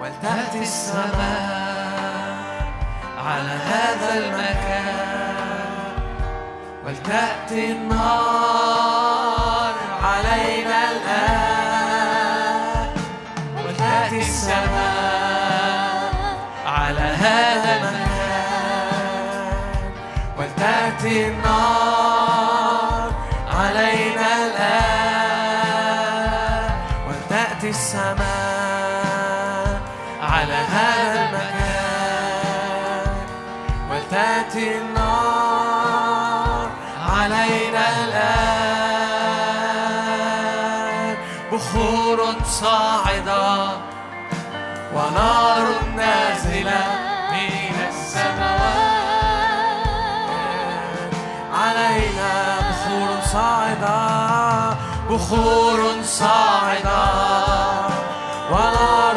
ولتأتي السماء على هذا المكان. ولتأتي النار. ولتأتي النار علينا الآن ولتأتي السماء على هذا المكان ولتأتي النار علينا الآن بخور صاعدة ونار صاعدة بخور صاعدة ونار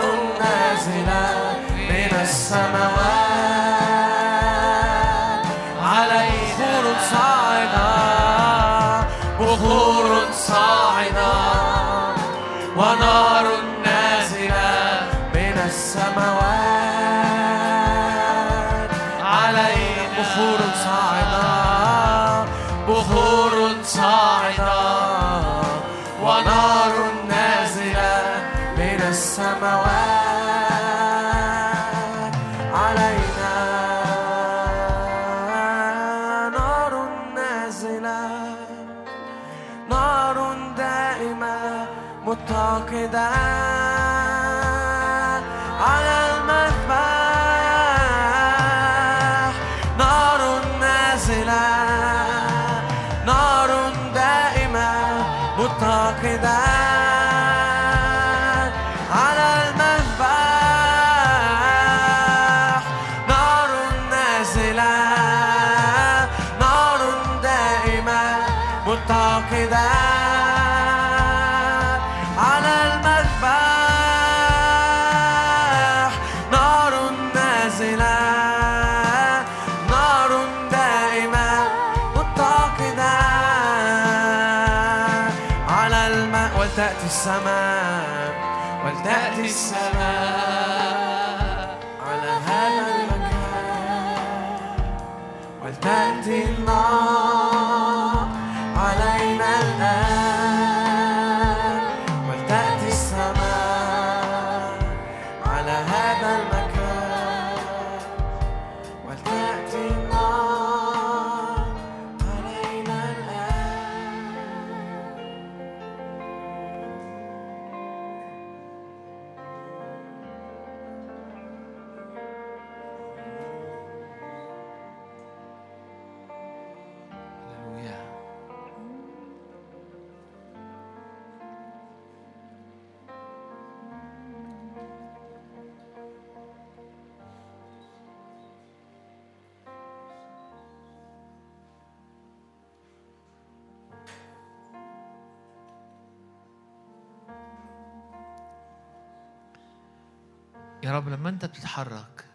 بتتحرك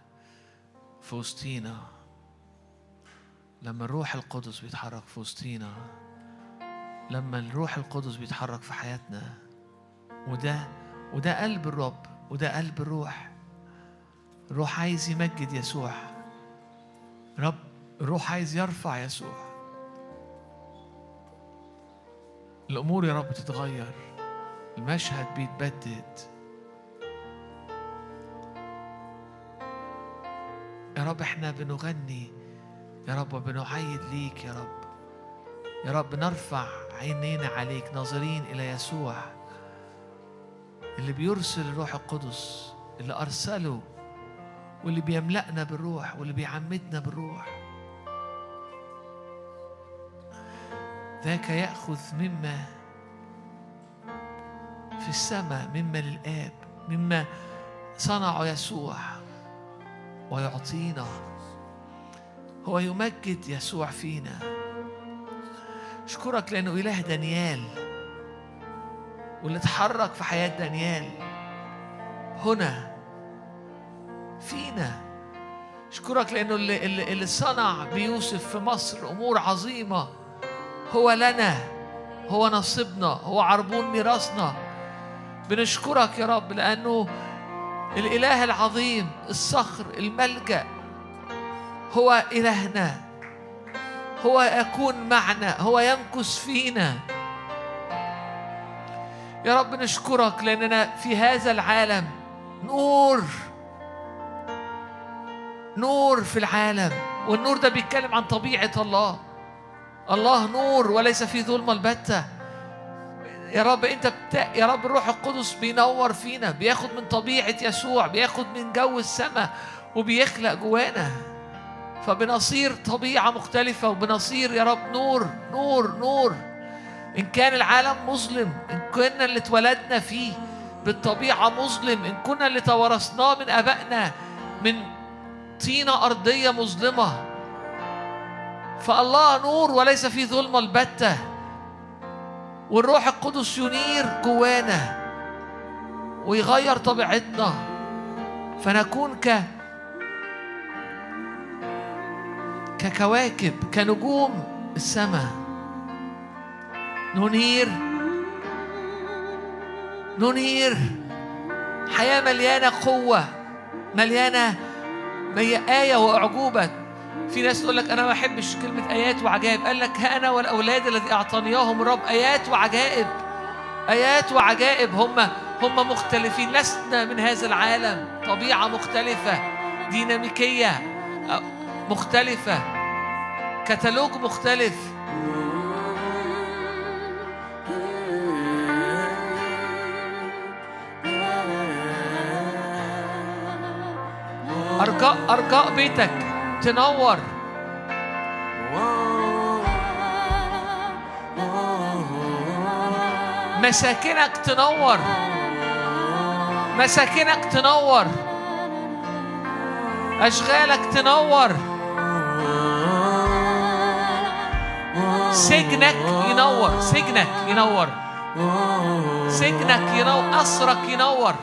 في وسطينا. لما الروح القدس بيتحرك في وسطينا لما الروح القدس بيتحرك في حياتنا وده وده قلب الرب وده قلب الروح. الروح عايز يمجد يسوع. رب الروح عايز يرفع يسوع. الأمور يا رب تتغير المشهد بيتبدد. يا رب إحنا بنغني يا رب وبنعيد ليك يا رب. يا رب نرفع عينينا عليك ناظرين إلى يسوع اللي بيرسل الروح القدس اللي أرسله واللي بيملأنا بالروح واللي بيعمدنا بالروح. ذاك يأخذ مما في السماء مما للآب مما صنعه يسوع. ويعطينا. هو يمجد يسوع فينا. أشكرك لأنه إله دانيال. واللي اتحرك في حياة دانيال. هنا. فينا. أشكرك لأنه اللي, اللي, صنع بيوسف في مصر أمور عظيمة. هو لنا. هو نصيبنا. هو عربون ميراثنا. بنشكرك يا رب لأنه الإله العظيم الصخر الملجأ. هو إلهنا. هو يكون معنا هو يمكث فينا. يا رب نشكرك لأننا في هذا العالم نور. نور في العالم والنور ده بيتكلم عن طبيعة الله. الله نور وليس في ظلمة البتة. يا رب انت بتا... يا رب الروح القدس بينور فينا بياخد من طبيعة يسوع بياخد من جو السماء وبيخلق جوانا. فبنصير طبيعة مختلفة وبنصير يا رب نور نور نور. إن كان العالم مظلم إن كنا اللي اتولدنا فيه بالطبيعة مظلم إن كنا اللي توارثناه من آبائنا من طينة أرضية مظلمة. فالله نور وليس في ظلمة البتة. والروح القدس ينير جوانا ويغير طبيعتنا. فنكون ك ككواكب كنجوم السماء. ننير ننير حياة مليانة قوة مليانة آية وأعجوبة. في ناس تقول لك أنا ما بحبش كلمة آيات وعجائب. قال لك ها أنا والأولاد الذي أعطانيهم الرب آيات وعجائب. آيات وعجائب. هم هم مختلفين. لسنا من هذا العالم. طبيعة مختلفة. ديناميكية. مختلفة. كتالوج مختلف. أرجاء أرجاء بيتك. تنور مساكنك تنور مساكنك تنور أشغالك تنور سجنك ينور سجنك ينور سجنك ينور أسرك ينور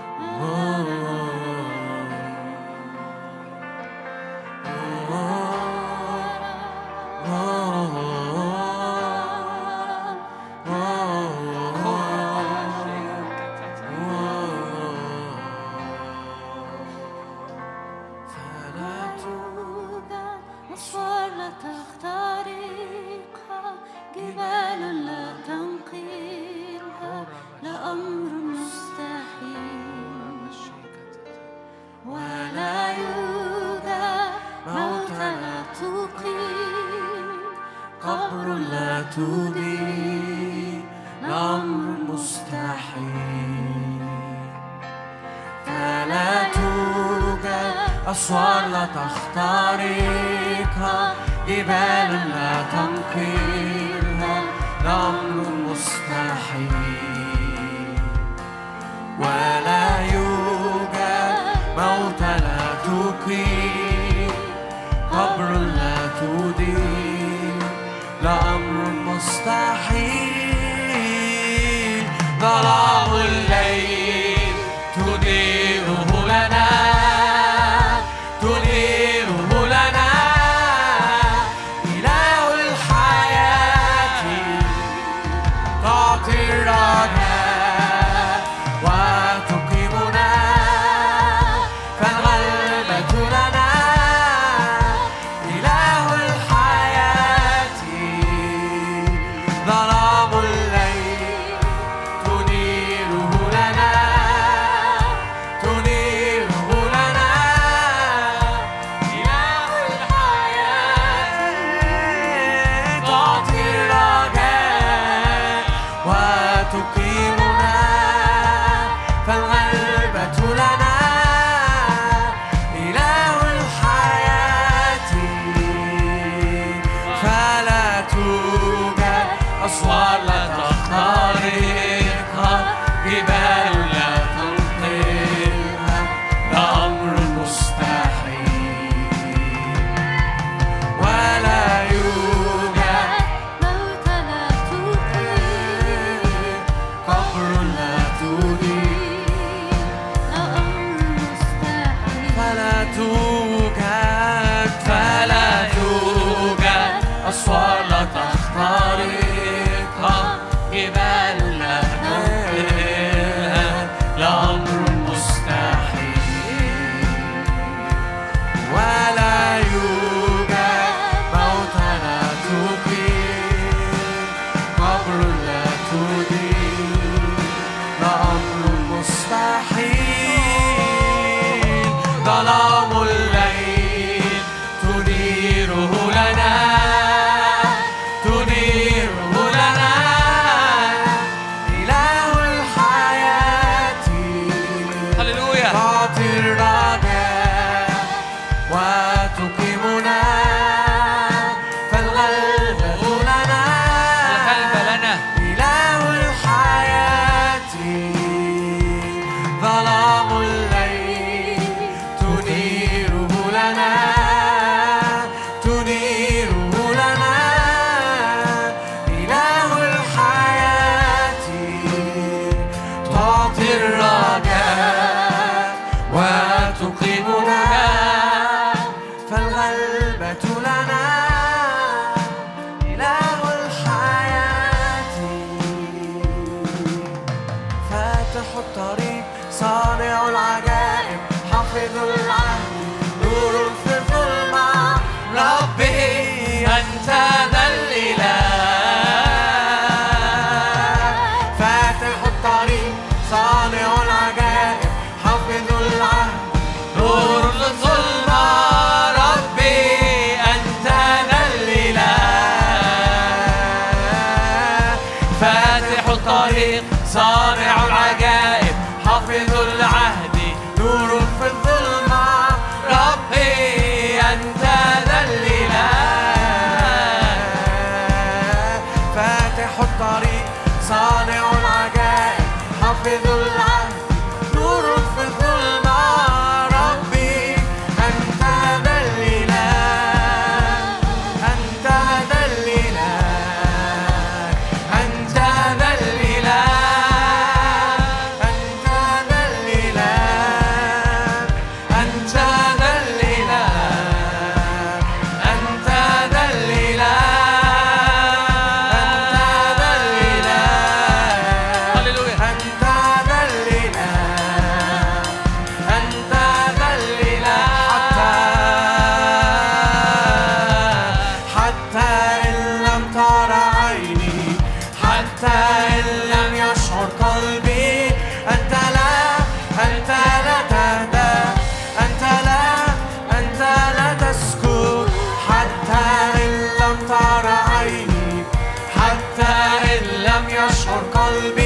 ja schon Kolbi.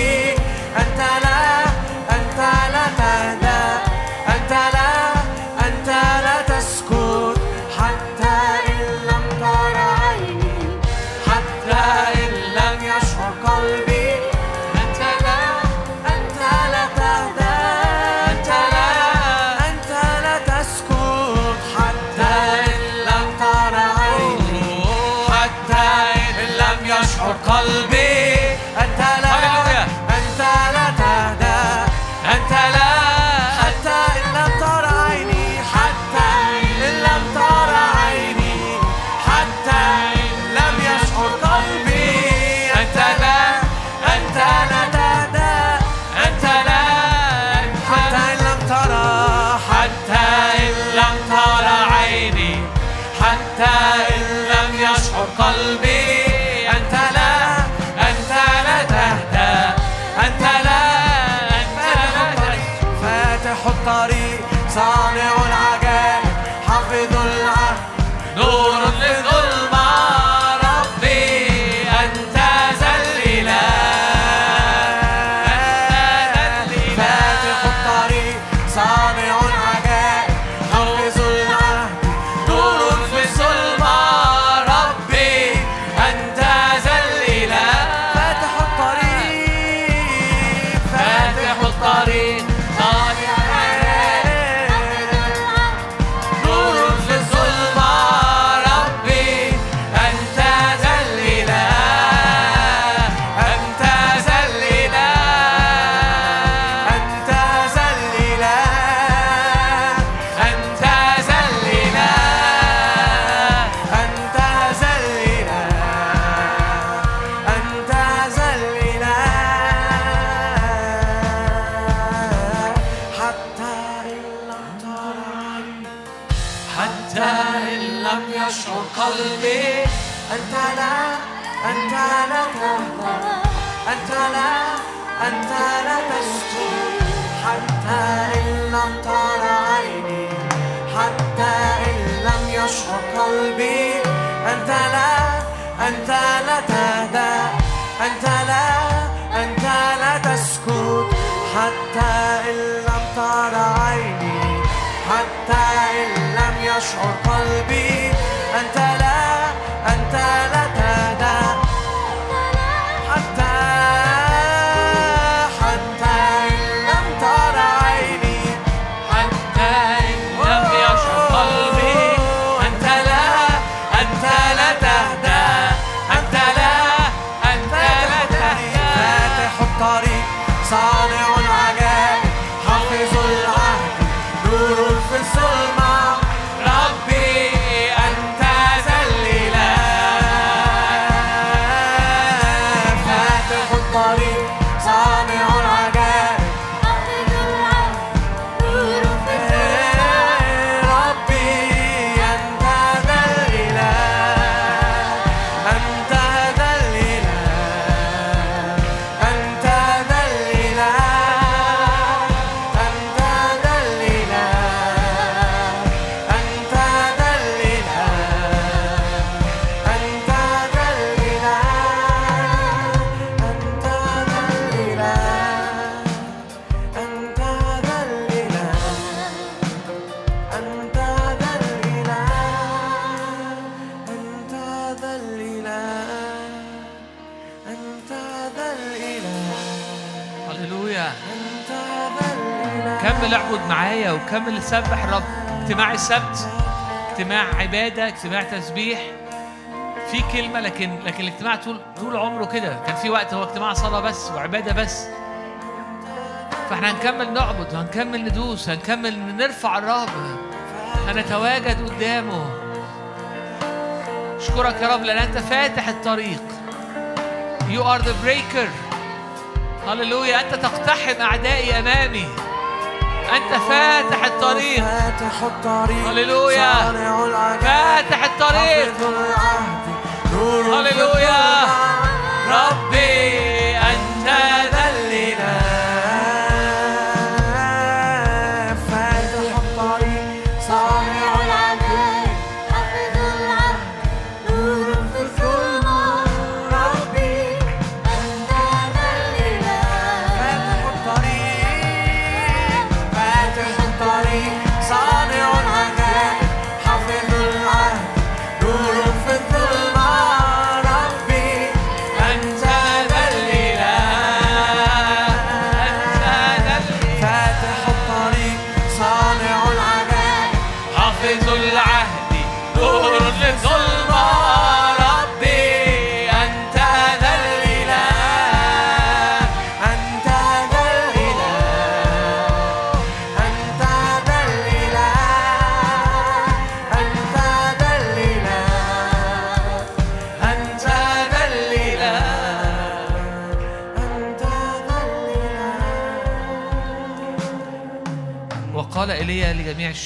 or I'll be كمل اعبد معايا وكمل سبح رب. اجتماع السبت اجتماع عبادة اجتماع تسبيح. في كلمة لكن لكن الاجتماع طول طول عمره كده. كان في وقت هو اجتماع صلاة بس وعبادة بس. فاحنا هنكمل نعبد وهنكمل ندوس هنكمل نرفع الرب هنتواجد قدامه. أشكرك يا رب لأن أنت فاتح الطريق. You are the breaker. هللويا أنت تقتحم أعدائي أمامي. أنت فاتح الطريق. فاتح الطريق. هللويا. فاتح الطريق. هللويا. ربي.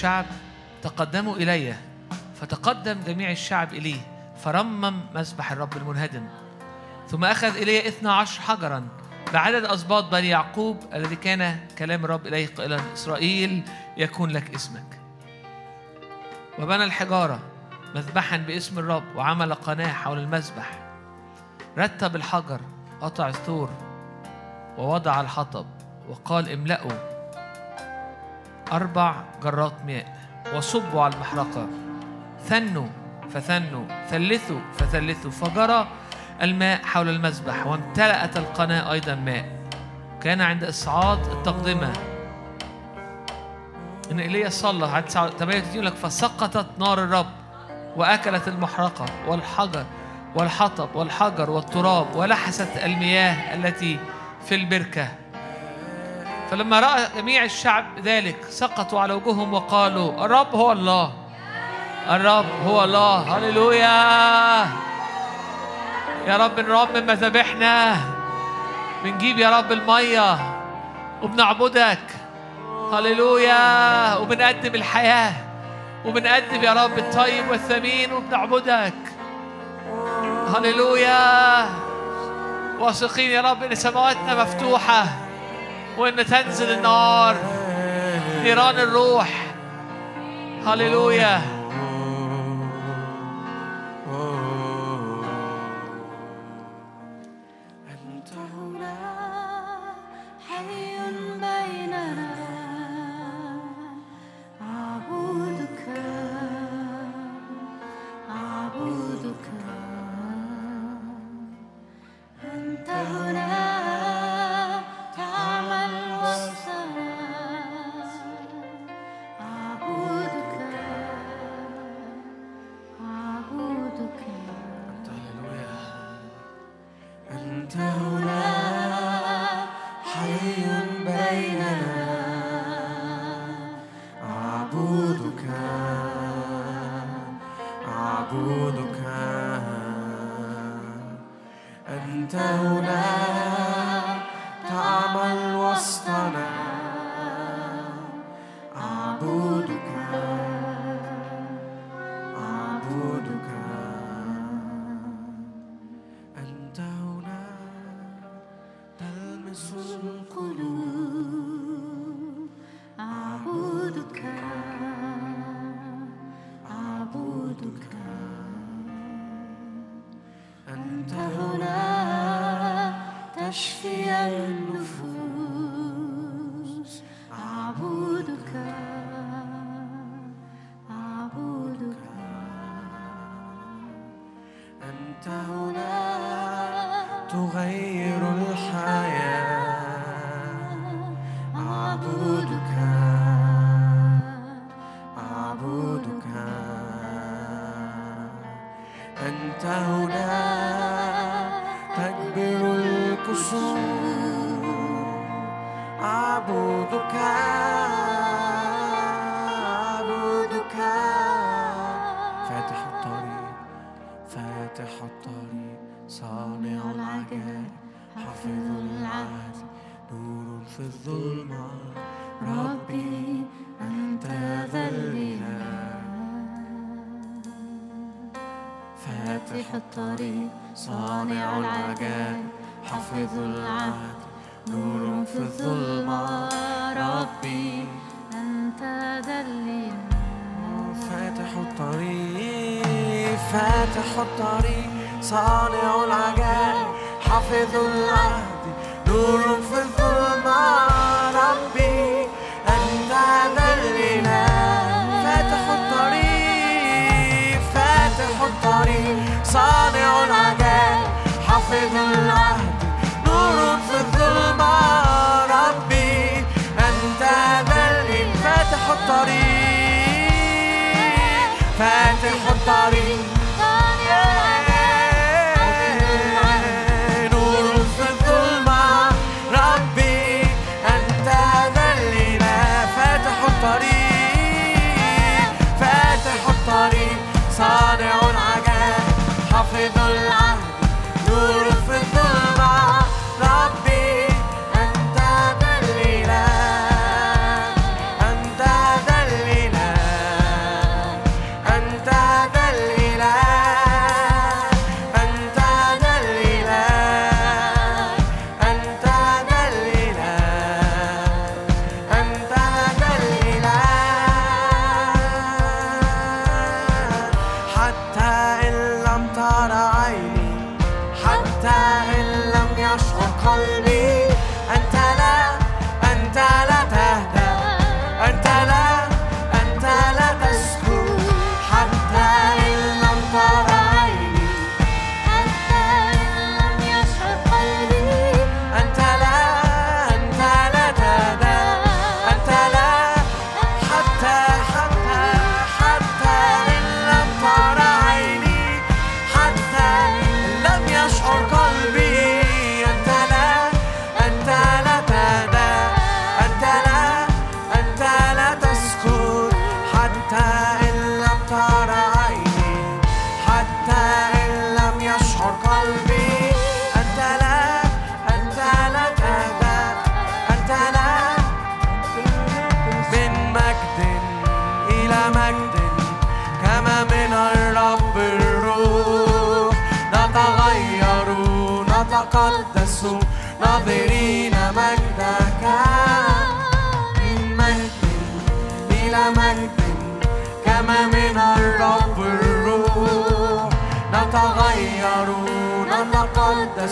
الشعب تقدموا الي فتقدم جميع الشعب إليه فرمم مسبح الرب المنهدم. ثم أخذ ايليا اثنا عشر حجرا بعدد اسباط بني يعقوب الذي كان كلام الرب اليه قائلا إسرائيل يكون لك اسمك. وبنى الحجارة مذبحا باسم الرب وعمل قناة حول المذبح رتب الحجر قطع الثور ووضع الحطب وقال املأوا أربع جرات ماء وصبوا على المحرقة. ثنوا فثنوا. ثلثوا فثلثوا. فجرى الماء حول المذبح وامتلأت القناة أيضا ماء. كان عند إصعاد التقدمة. إن إيليا صلى. عدد 38 يقول لك. فسقطت نار الرب وأكلت المحرقة والحجر والحطب والحجر والتراب ولحست المياه التي في البركة. فلما رأى جميع الشعب ذلك سقطوا على وجوههم وقالوا الرب هو الله. الرب هو الله. هللويا. يا رب نرمم مذابحنا بنجيب يا رب المية. وبنعبدك. هللويا. وبنقدم الحياة. وبنقدم يا رب الطيب والثمين. وبنعبدك. هللويا. واثقين يا رب إن سماواتنا مفتوحة. وإن تنزل النار نيران الروح. هللويا.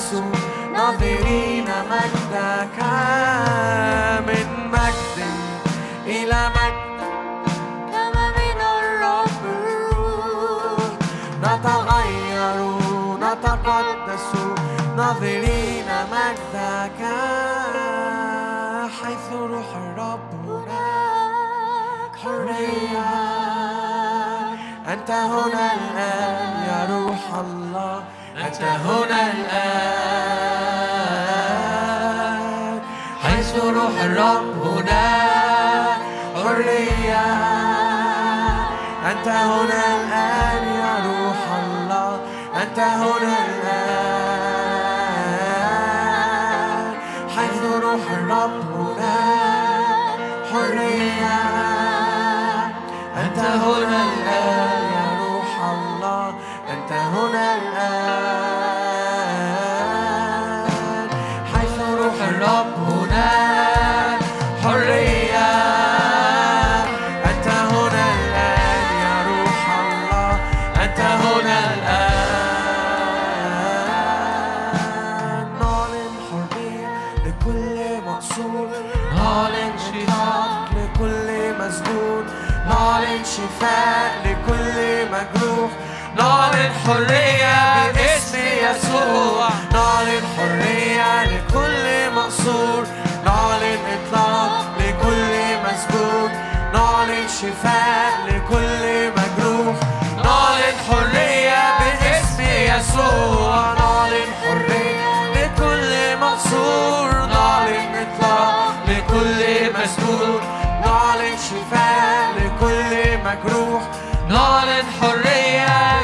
نتقدس ناظرين مجدك من مجد إلى مجد. كما من الرب الروح نتغير نتقدس ناظرين مجدك حيث روح الرب هناك حرية. أنت هنا الآن يا روح الله. أنت هنا الآن. حيث روح الرب هناك حرية. أنت هنا الآن يا روح الله. أنت هنا الآن. حيث روح الرب هناك حرية. أنت هنا الآن يا روح الله. أنت هنا الآن. حرية باسم يسوع. نعلن حرية لكل مقصور نعلن إطلاق لكل مسجون نعلن شفاء لكل مجروح. نعلن حرية باسم يسوع. نعلن حرية لكل مقصور نعلن إطلاق لكل مسجون نعلن شفاء لكل مجروح. نعلن حرية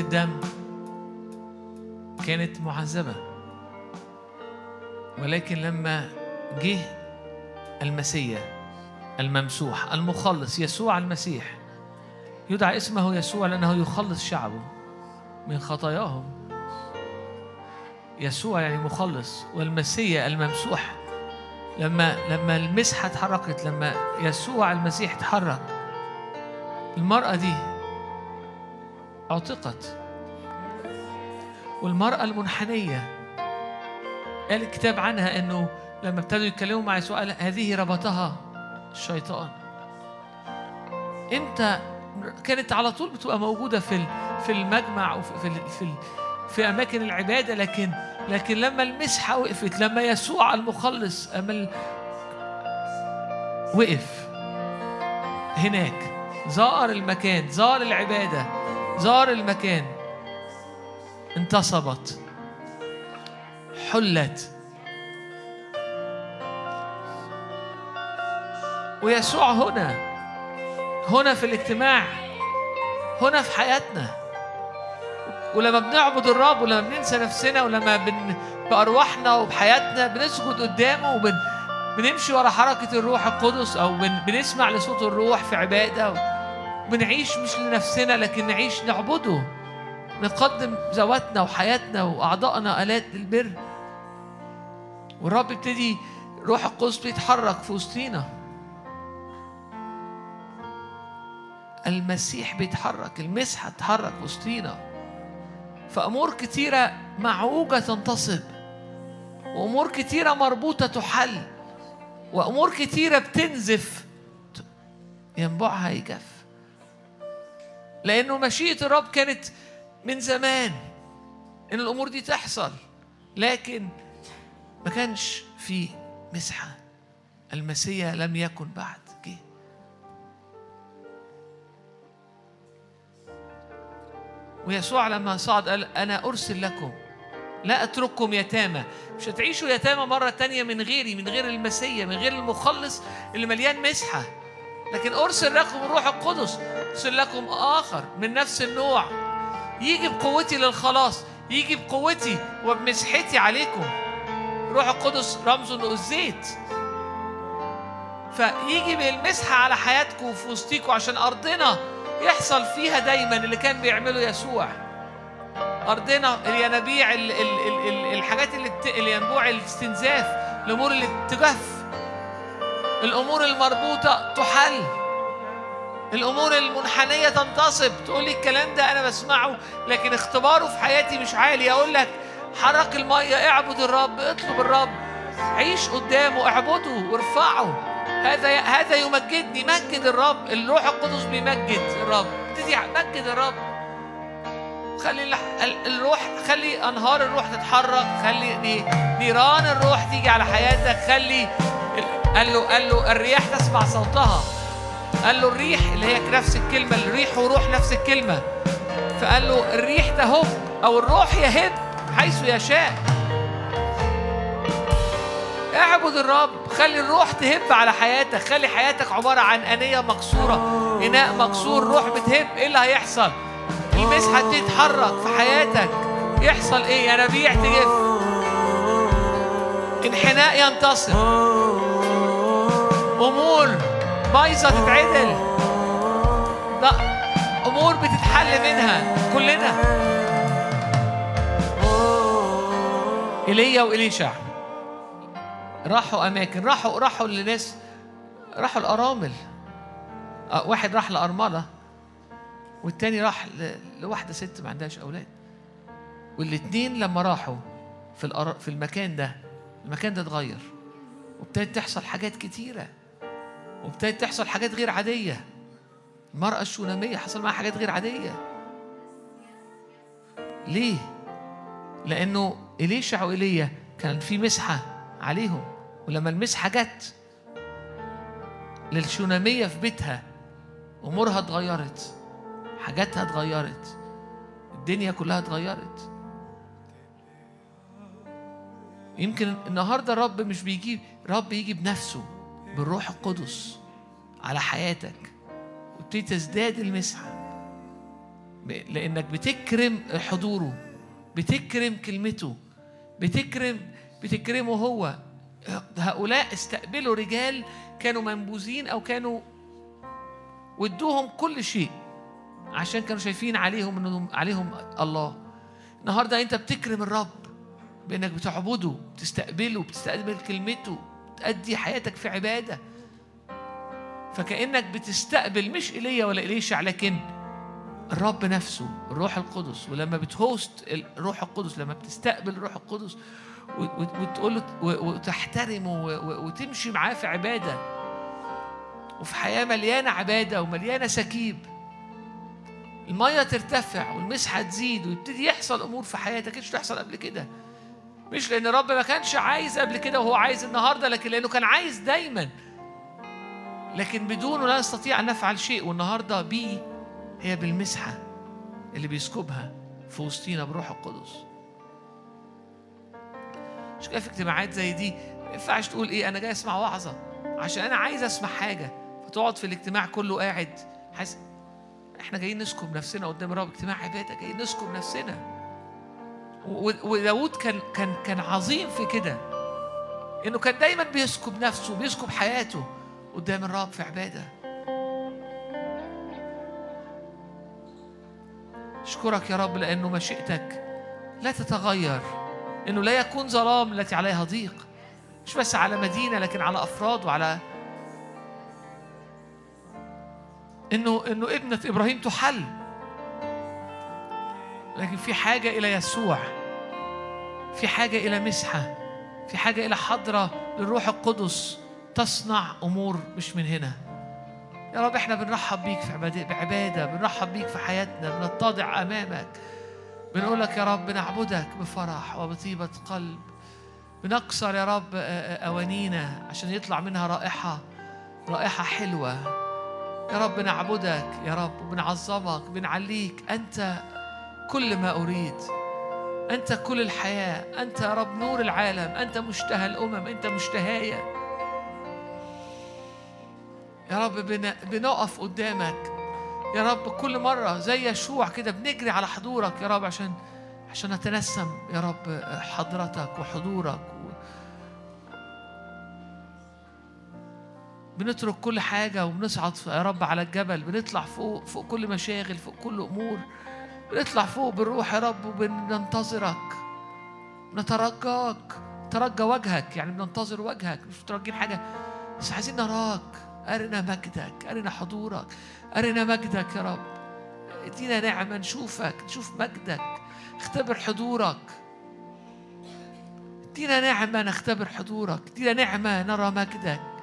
الدم كانت معذبة. ولكن لما جه المسيح الممسوح المخلص يسوع المسيح يدعى اسمه يسوع لأنه يخلص شعبه من خطاياهم. يسوع يعني مخلص والمسيح الممسوح لما لما المسحة اتحركت لما يسوع المسيح اتحرك المرأة دي اعتقت والمرأة المنحنية. قال الكتاب عنها إنه لما ابتدوا يتكلموا مع يسوع قال هذه ربطها الشيطان. أنت كانت على طول بتبقى موجودة في في المجمع وفي في في في أماكن العبادة لكن لكن لما المسحة وقفت لما يسوع المخلص أما ال- وقف هناك. زار المكان زار العبادة. زار المكان. انتصبت. حلت. ويسوع هنا. هنا في الاجتماع. هنا في حياتنا. ولما بنعبد الرب ولما بننسى نفسنا ولما بن... بأرواحنا وبحياتنا بنسجد قدامه وبن... بنمشي ورا حركة الروح القدس أو بن... بنسمع لصوت الروح في عبادة و... بنعيش مش لنفسنا لكن نعيش نعبده. نقدم ذواتنا وحياتنا وأعضائنا آلات للبر. والرب يبتدي روح القدس بيتحرك في وسطينا. المسيح بيتحرك المسحة تتحرك وسطينا. فأمور كتيرة معوجة تنتصب وأمور كتيرة مربوطة تحل وأمور كتيرة بتنزف. ينبعها يجف. لأنه مشيئة الرب كانت من زمان إن الأمور دي تحصل لكن ما كانش في مسحة. المسيا لم يكن بعد. جه. ويسوع لما صعد قال أنا أرسل لكم لا أترككم يتامى. مش هتعيشوا يتامى مرة تانية من غيري من غير المسيا من غير المخلص اللي مليان مسحة. لكن ارسل لكم الروح القدس ارسل لكم آخر من نفس النوع. يجي بقوتي للخلاص يجي بقوتي وبمسحتي عليكم. روح القدس رمز الزيت فيجي بالمسحه على حياتكم وفي وسطيكم عشان أرضنا يحصل فيها دايما اللي كان بيعمله يسوع. أرضنا الينابيع ال- ال- ال- ال- الحاجات اللي. الينبوع الاستنزاف الأمور اللي تجف الأمور المربوطة تحل. الأمور المنحنية تنتصب. تقول لي الكلام ده أنا بسمعه لكن اختباره في حياتي مش عالي. أقول لك حرك المية اعبد الرب اطلب الرب. عيش قدامه اعبده وارفعه. هذا هذا يمجدني. مجد الرب الروح القدس بيمجد الرب. ابتدي مجد الرب. خلي الروح خلي أنهار الروح تتحرك خلي ني- نيران الروح تيجي على حياتك خلي ال- قال له قال له الرياح تسمع صوتها. قال له الريح اللي هي نفس الكلمة الريح وروح نفس الكلمة. فقال له الريح تهب أو الروح يهب حيث يشاء. اعبد الرب خلي الروح تهب على حياتك خلي حياتك عبارة عن أنية مكسورة إناء مكسور روح بتهب. إيه اللي هيحصل؟ المسحة دي تتحرك في حياتك. يحصل إيه؟ ينابيع تجف انحناء ينتصر. أمور بايظة تتعدل. أمور بتتحل منها كلنا. إيليا وإليشع راحوا أماكن راحوا راحوا لناس راحوا الأرامل. آه، واحد راح لأرملة. والتاني راح ل- لواحدة ست ما عندهاش أولاد والاتنين لما راحوا في. في المكان ده المكان ده اتغير وابتدت تحصل حاجات كتيرة وابتدت تحصل حاجات غير عادية المرأة الشونامية حصل معاها حاجات غير عادية ليه؟ لأنه إليشع وإيليا كان في مسحة عليهم ولما المسحة جت للشونامية في بيتها أمورها اتغيرت حاجاتها اتغيرت. الدنيا كلها اتغيرت. يمكن النهارده الرب مش بيجيب رب يجي بنفسه بالروح القدس على حياتك. وتبتدي تزداد المسحة. لأنك بتكرم حضوره بتكرم كلمته بتكرم بتكرمه هو. هؤلاء استقبلوا رجال كانوا منبوذين أو كانوا وادوهم كل شيء. عشان كانوا شايفين عليهم انهم عليهم الله. النهارده أنت بتكرم الرب بإنك بتعبده بتستقبله بتستقبل كلمته تأدي حياتك في عبادة. فكأنك بتستقبل مش إيليا ولا إليشع لكن الرب نفسه الروح القدس. ولما بتهوست الروح القدس لما بتستقبل الروح القدس وتقول وتحترمه وتمشي معاه في عبادة وفي حياة مليانة عبادة ومليانة سكيب المية ترتفع والمسحة تزيد ويبتدي يحصل أمور في حياتك مش تحصل قبل كده؟ مش لأن الرب ما كانش عايز قبل كده وهو عايز النهارده لكن لأنه كان عايز دايما. لكن بدونه لا نستطيع أن نفعل شيء والنهاردة بيه هي بالمسحة اللي بيسكبها في وسطينا بروح القدس. مش كده في اجتماعات زي دي ما ينفعش تقول إيه أنا جاي أسمع وعظة. عشان أنا عايز أسمع حاجة فتقعد في الاجتماع كله قاعد حاسس إحنا جايين نسكب نفسنا قدام الرب اجتماع عبادة جايين نسكب نفسنا. وداود كان كان كان عظيم في كده انه كان دايما بيسكب نفسه بيسكب حياته قدام الرب في عبادة. اشكرك يا رب لأنه مشيئتك لا تتغير إنه لا يكون ظلام التي عليها ضيق مش بس على مدينة لكن على أفراد وعلى إنه إنه ابنة إبراهيم تحل. لكن في حاجة إلى يسوع. في حاجة إلى مسحة. في حاجة إلى حضرة للروح القدس. تصنع أمور مش من هنا. يا رب إحنا بنرحب بيك في بعبادة. بنرحب بيك في حياتنا. بنتضع أمامك. بنقول لك يا رب نعبدك بفرح وبطيبة قلب. بنكسر يا رب أوانينا عشان يطلع منها رائحة رائحة حلوة. يا رب نعبدك يا رب بنعظمك بنعليك. أنت كل ما أريد. أنت كل الحياة. أنت يا رب نور العالم. أنت مشتهى الأمم. أنت مشتهايا يا رب بن- بنقف قدامك. يا رب كل مرة زي يشوع كده بنجري على حضورك يا رب عشان عشان نتنسم يا رب حضرتك وحضورك بنترك كل حاجة وبنصعد يا رب على الجبل بنطلع فوق فوق كل مشاغل فوق كل أمور. بنطلع فوق بالروح يا رب وبننتظرك. نترجاك. ترجى وجهك يعني بننتظر وجهك. مش مترجين حاجة. بس عايزين نراك. أرنا مجدك أرنا حضورك. أرنا مجدك يا رب. إدينا نعمة نشوفك نشوف مجدك. اختبر حضورك. إدينا نعمة نختبر حضورك. إدينا نعمة نرى مجدك.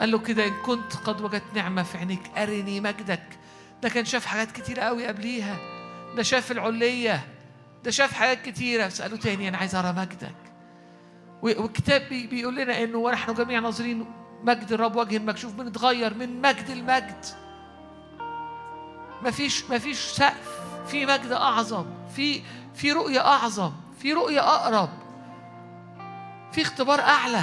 قال له كده إن كنت قد وجدت نعمة في عينيك أرني مجدك. ده كان شاف حاجات كتير قوي قبليها. ده شاف العلية. ده شاف حاجات كتيرة. بس قال له تاني أنا عايز أرى مجدك. والكتاب بي- بيقول لنا إنه ونحن جميعا ناظرين مجد الرب وجه المكشوف بنتغير من مجد لمجد مفيش مفيش سقف. في مجد أعظم. في في رؤية أعظم. في رؤية أقرب. في اختبار أعلى.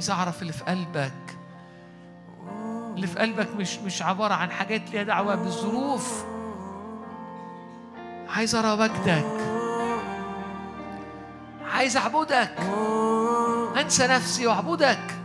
عايز أعرف اللي في قلبك. اللي في قلبك مش مش عبارة عن حاجات ليها دعوة بالظروف. عايز أرى مجدك عايز أعبدك أنسى نفسي وأعبدك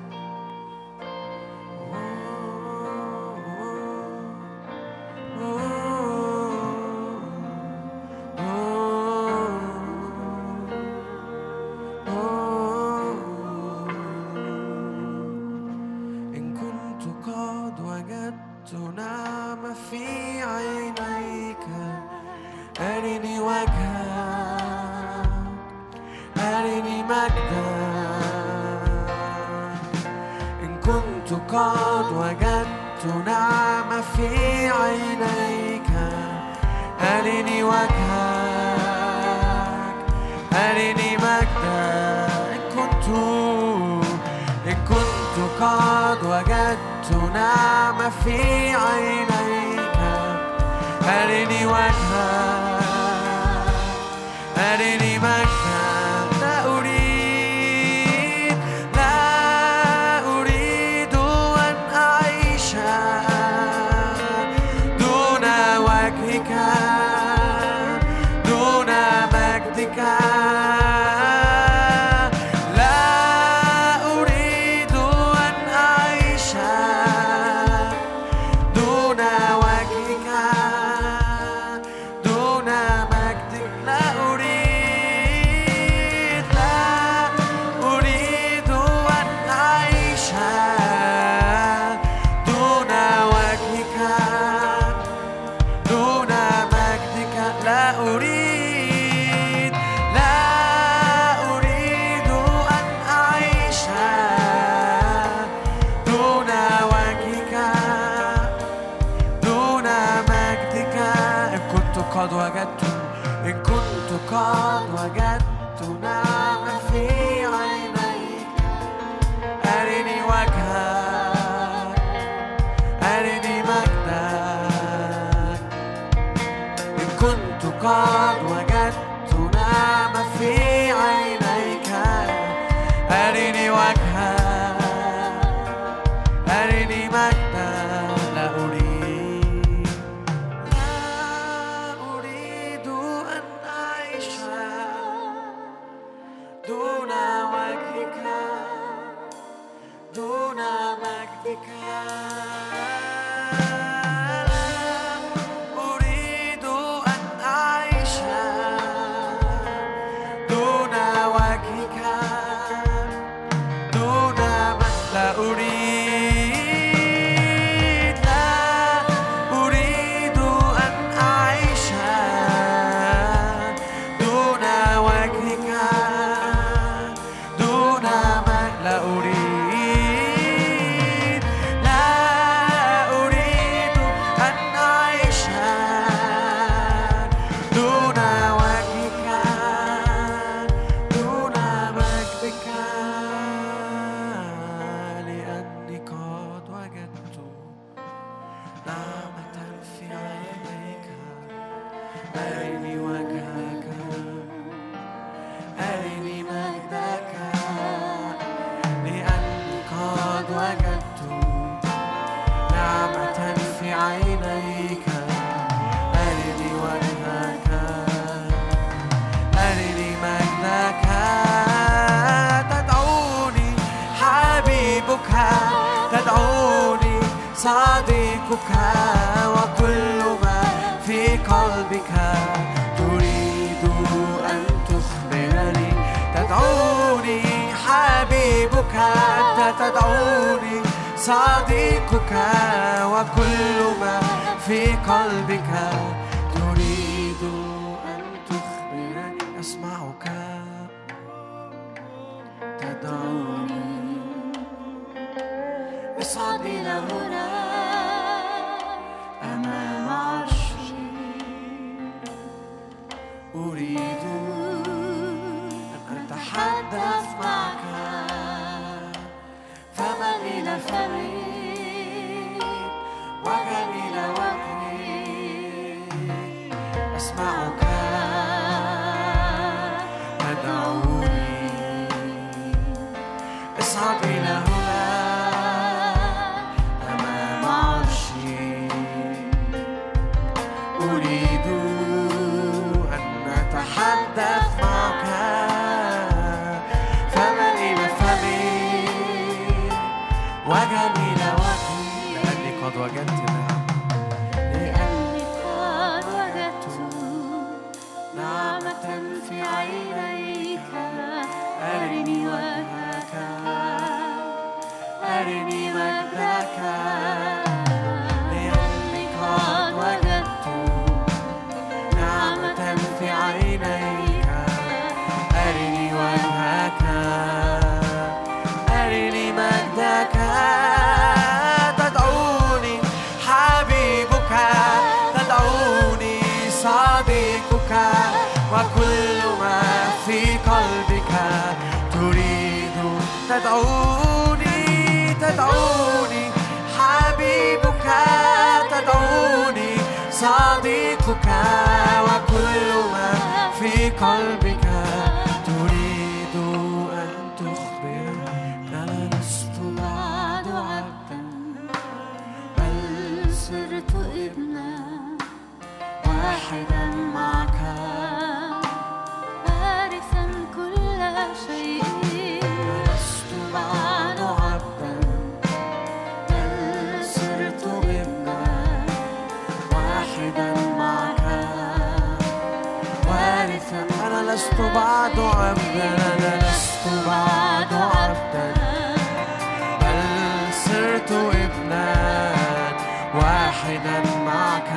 لبنان واحدا معك.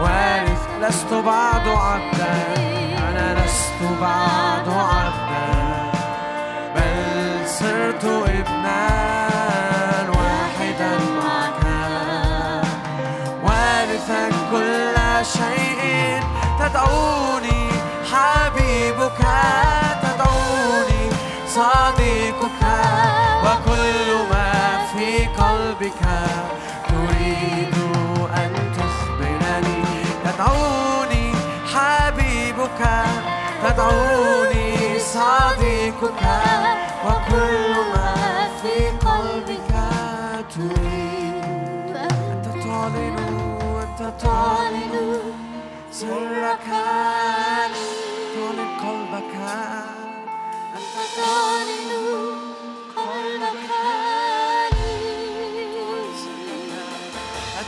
وارث لست بعد عبدا. أنا لست بعد عبدا. بل صرت ابنا واحدا معك. وارثا كل شيء. تدعوني حبيبك تدعوني صديقك. وكل بك تريد أن تخبرني تدعوني حبيبك تدعوني صديقك. وكل ما في قلبك تريد. أنت تعلن أنت تعلن سرك تعلن قلبك. أنت تعلن قلبك.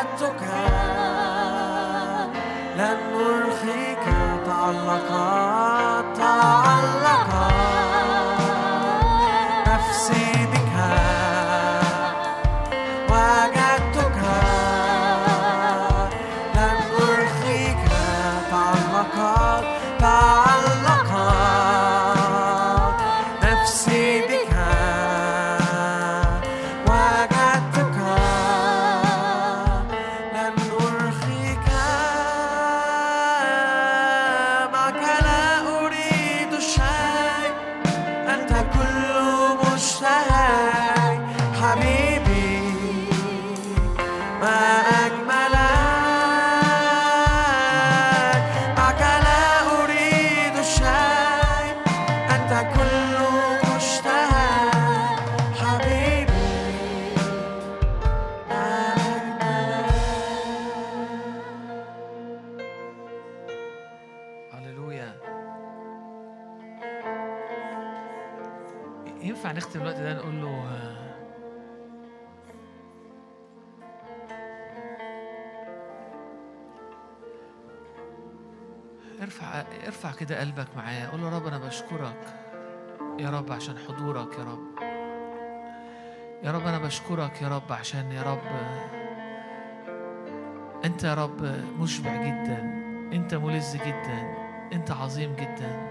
وجدتك لن أرخيك تعلقت بشكرك يا رب عشان يا رب أنت يا رب مشبع جدا أنت ملذ جدا أنت عظيم جدا.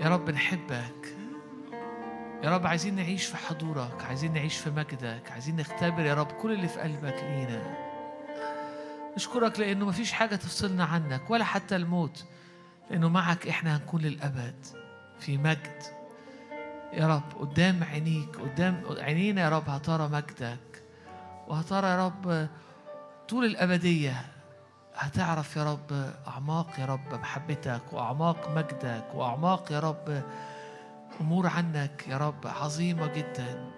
يا رب نحبك. يا رب عايزين نعيش في حضورك عايزين نعيش في مجدك عايزين نختبر يا رب كل اللي في قلبك لينا. نشكرك لأنه مفيش حاجة تفصلنا عنك ولا حتى الموت لأنه معك إحنا هنكون للأبد في مجد. يا رب قدام عينيك قدام عينينا يا رب هترى مجدك. وهترى يا رب طول الأبدية. هتعرف يا رب أعماق يا رب محبتك وأعماق مجدك وأعماق يا رب أمور عنك يا رب عظيمة جدا.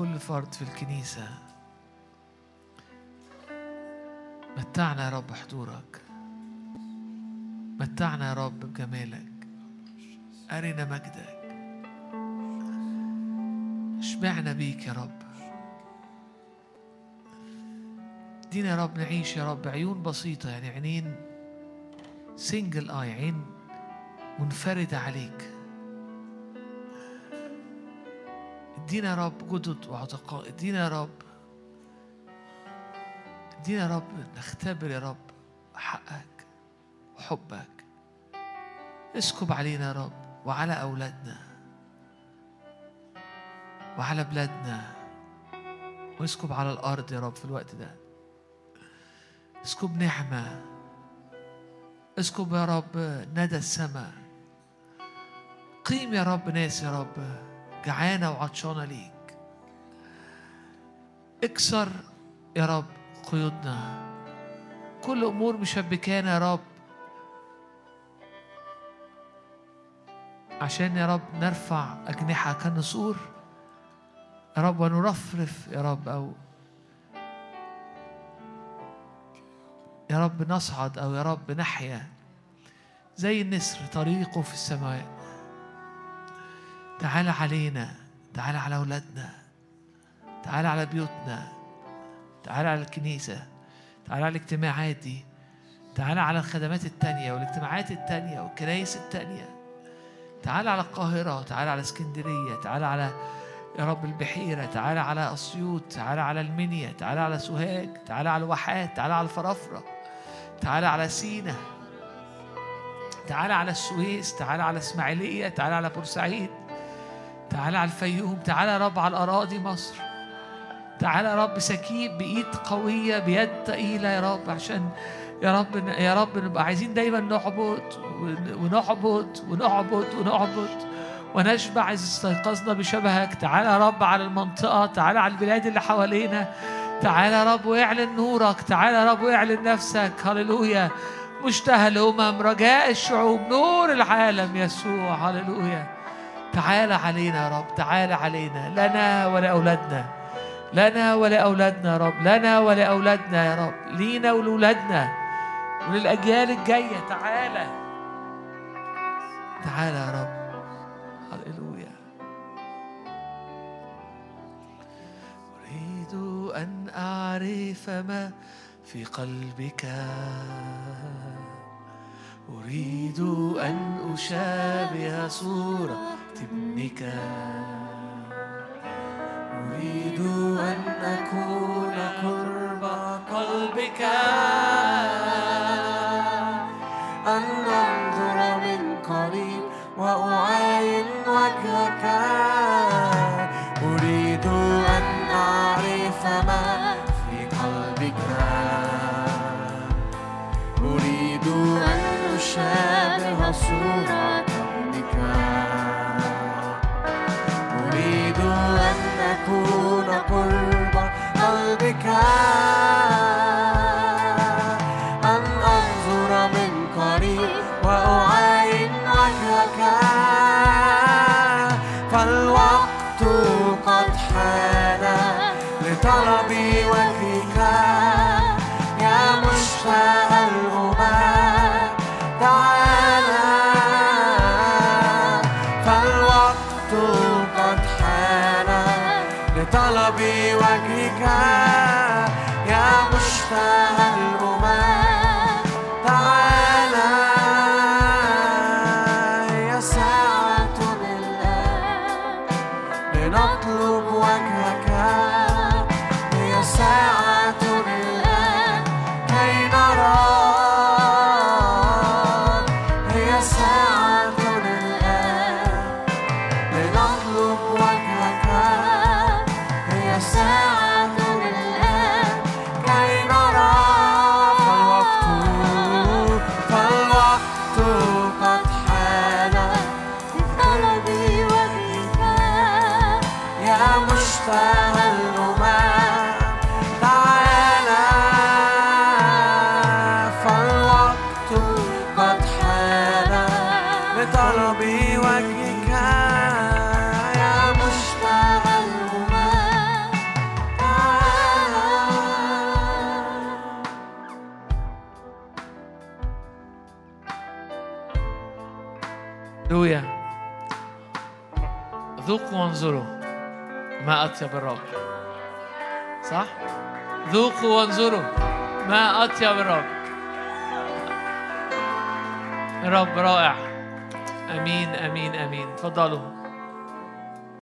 لكل فرد في الكنيسة. متعنا يا رب حضورك. متعنا يا رب بجمالك. أرنا مجدك. اشبعنا بيك يا رب. ادينا يا رب نعيش يا رب عيون بسيطة يعني عينين سنجل اي عين منفردة عليك. ادينا يا رب جدد وعتقاء ادينا يا رب ادينا يا رب نختبر يا رب حقك وحبك. اسكب علينا يا رب وعلى أولادنا وعلى بلادنا واسكب على الأرض يا رب في الوقت ده. اسكب نعمة اسكب يا رب ندى السماء. قيم يا رب ناس يا رب. جعانة وعطشانة ليك. اكسر يا رب قيودنا. كل أمور مشبكانا يا رب. عشان يا رب نرفع أجنحة كالنسور. يا رب ونرفرف يا رب أو يا رب نصعد أو يا رب نحيا. زي النسر طريقه في السماء. تعال علينا تعال على أولادنا تعال على بيوتنا تعال على الكنيسة تعال على الاجتماعات دي تعال على الخدمات التانية والاجتماعات التانية والكنايس التانية تعال على القاهرة تعال على اسكندرية تعال على يا رب البحيرة تعال على أسيوط تعال على المنيا تعال على سوهاج تعال على الواحات تعال على الفرافرة تعال على سينا تعال على السويس تعال على اسماعيلية تعال على بورسعيد تعال على الفيوم تعال يا رب على الأراضي مصر. تعال يا رب سكيب بإيد قوية بيد تقيلة يا رب عشان يا رب يا رب نبقى عايزين دايما نعبد ونعبد ونعبد ونعبد ونشبع إذ استيقظنا بشبهك. تعال يا رب على المنطقة تعال على البلاد اللي حوالينا. تعال يا رب واعلن نورك تعال يا رب واعلن نفسك. هللويا. مشتهى الأمم رجاء الشعوب نور العالم يسوع. هللويا. تعال علينا يا رب تعال علينا لنا ولأولادنا لنا ولأولادنا يا رب لنا ولأولادنا يا رب لينا ولأولادنا وللأجيال الجاية تعالى تعالى يا رب. هللويا. أريد أن أعرف ما في قلبك. أريد أن أشابه صورة ابنك أريد أن أكون قرب قلبك. أن أنظر من قريب وأعاين وجهك أريد أن أعرف ما في قلبك. أريد أن أشابه صورة أطيب الرب صح؟ ذوقوا وانظروا ما أطيب الرب الرب رائع. أمين أمين أمين. تفضلوا.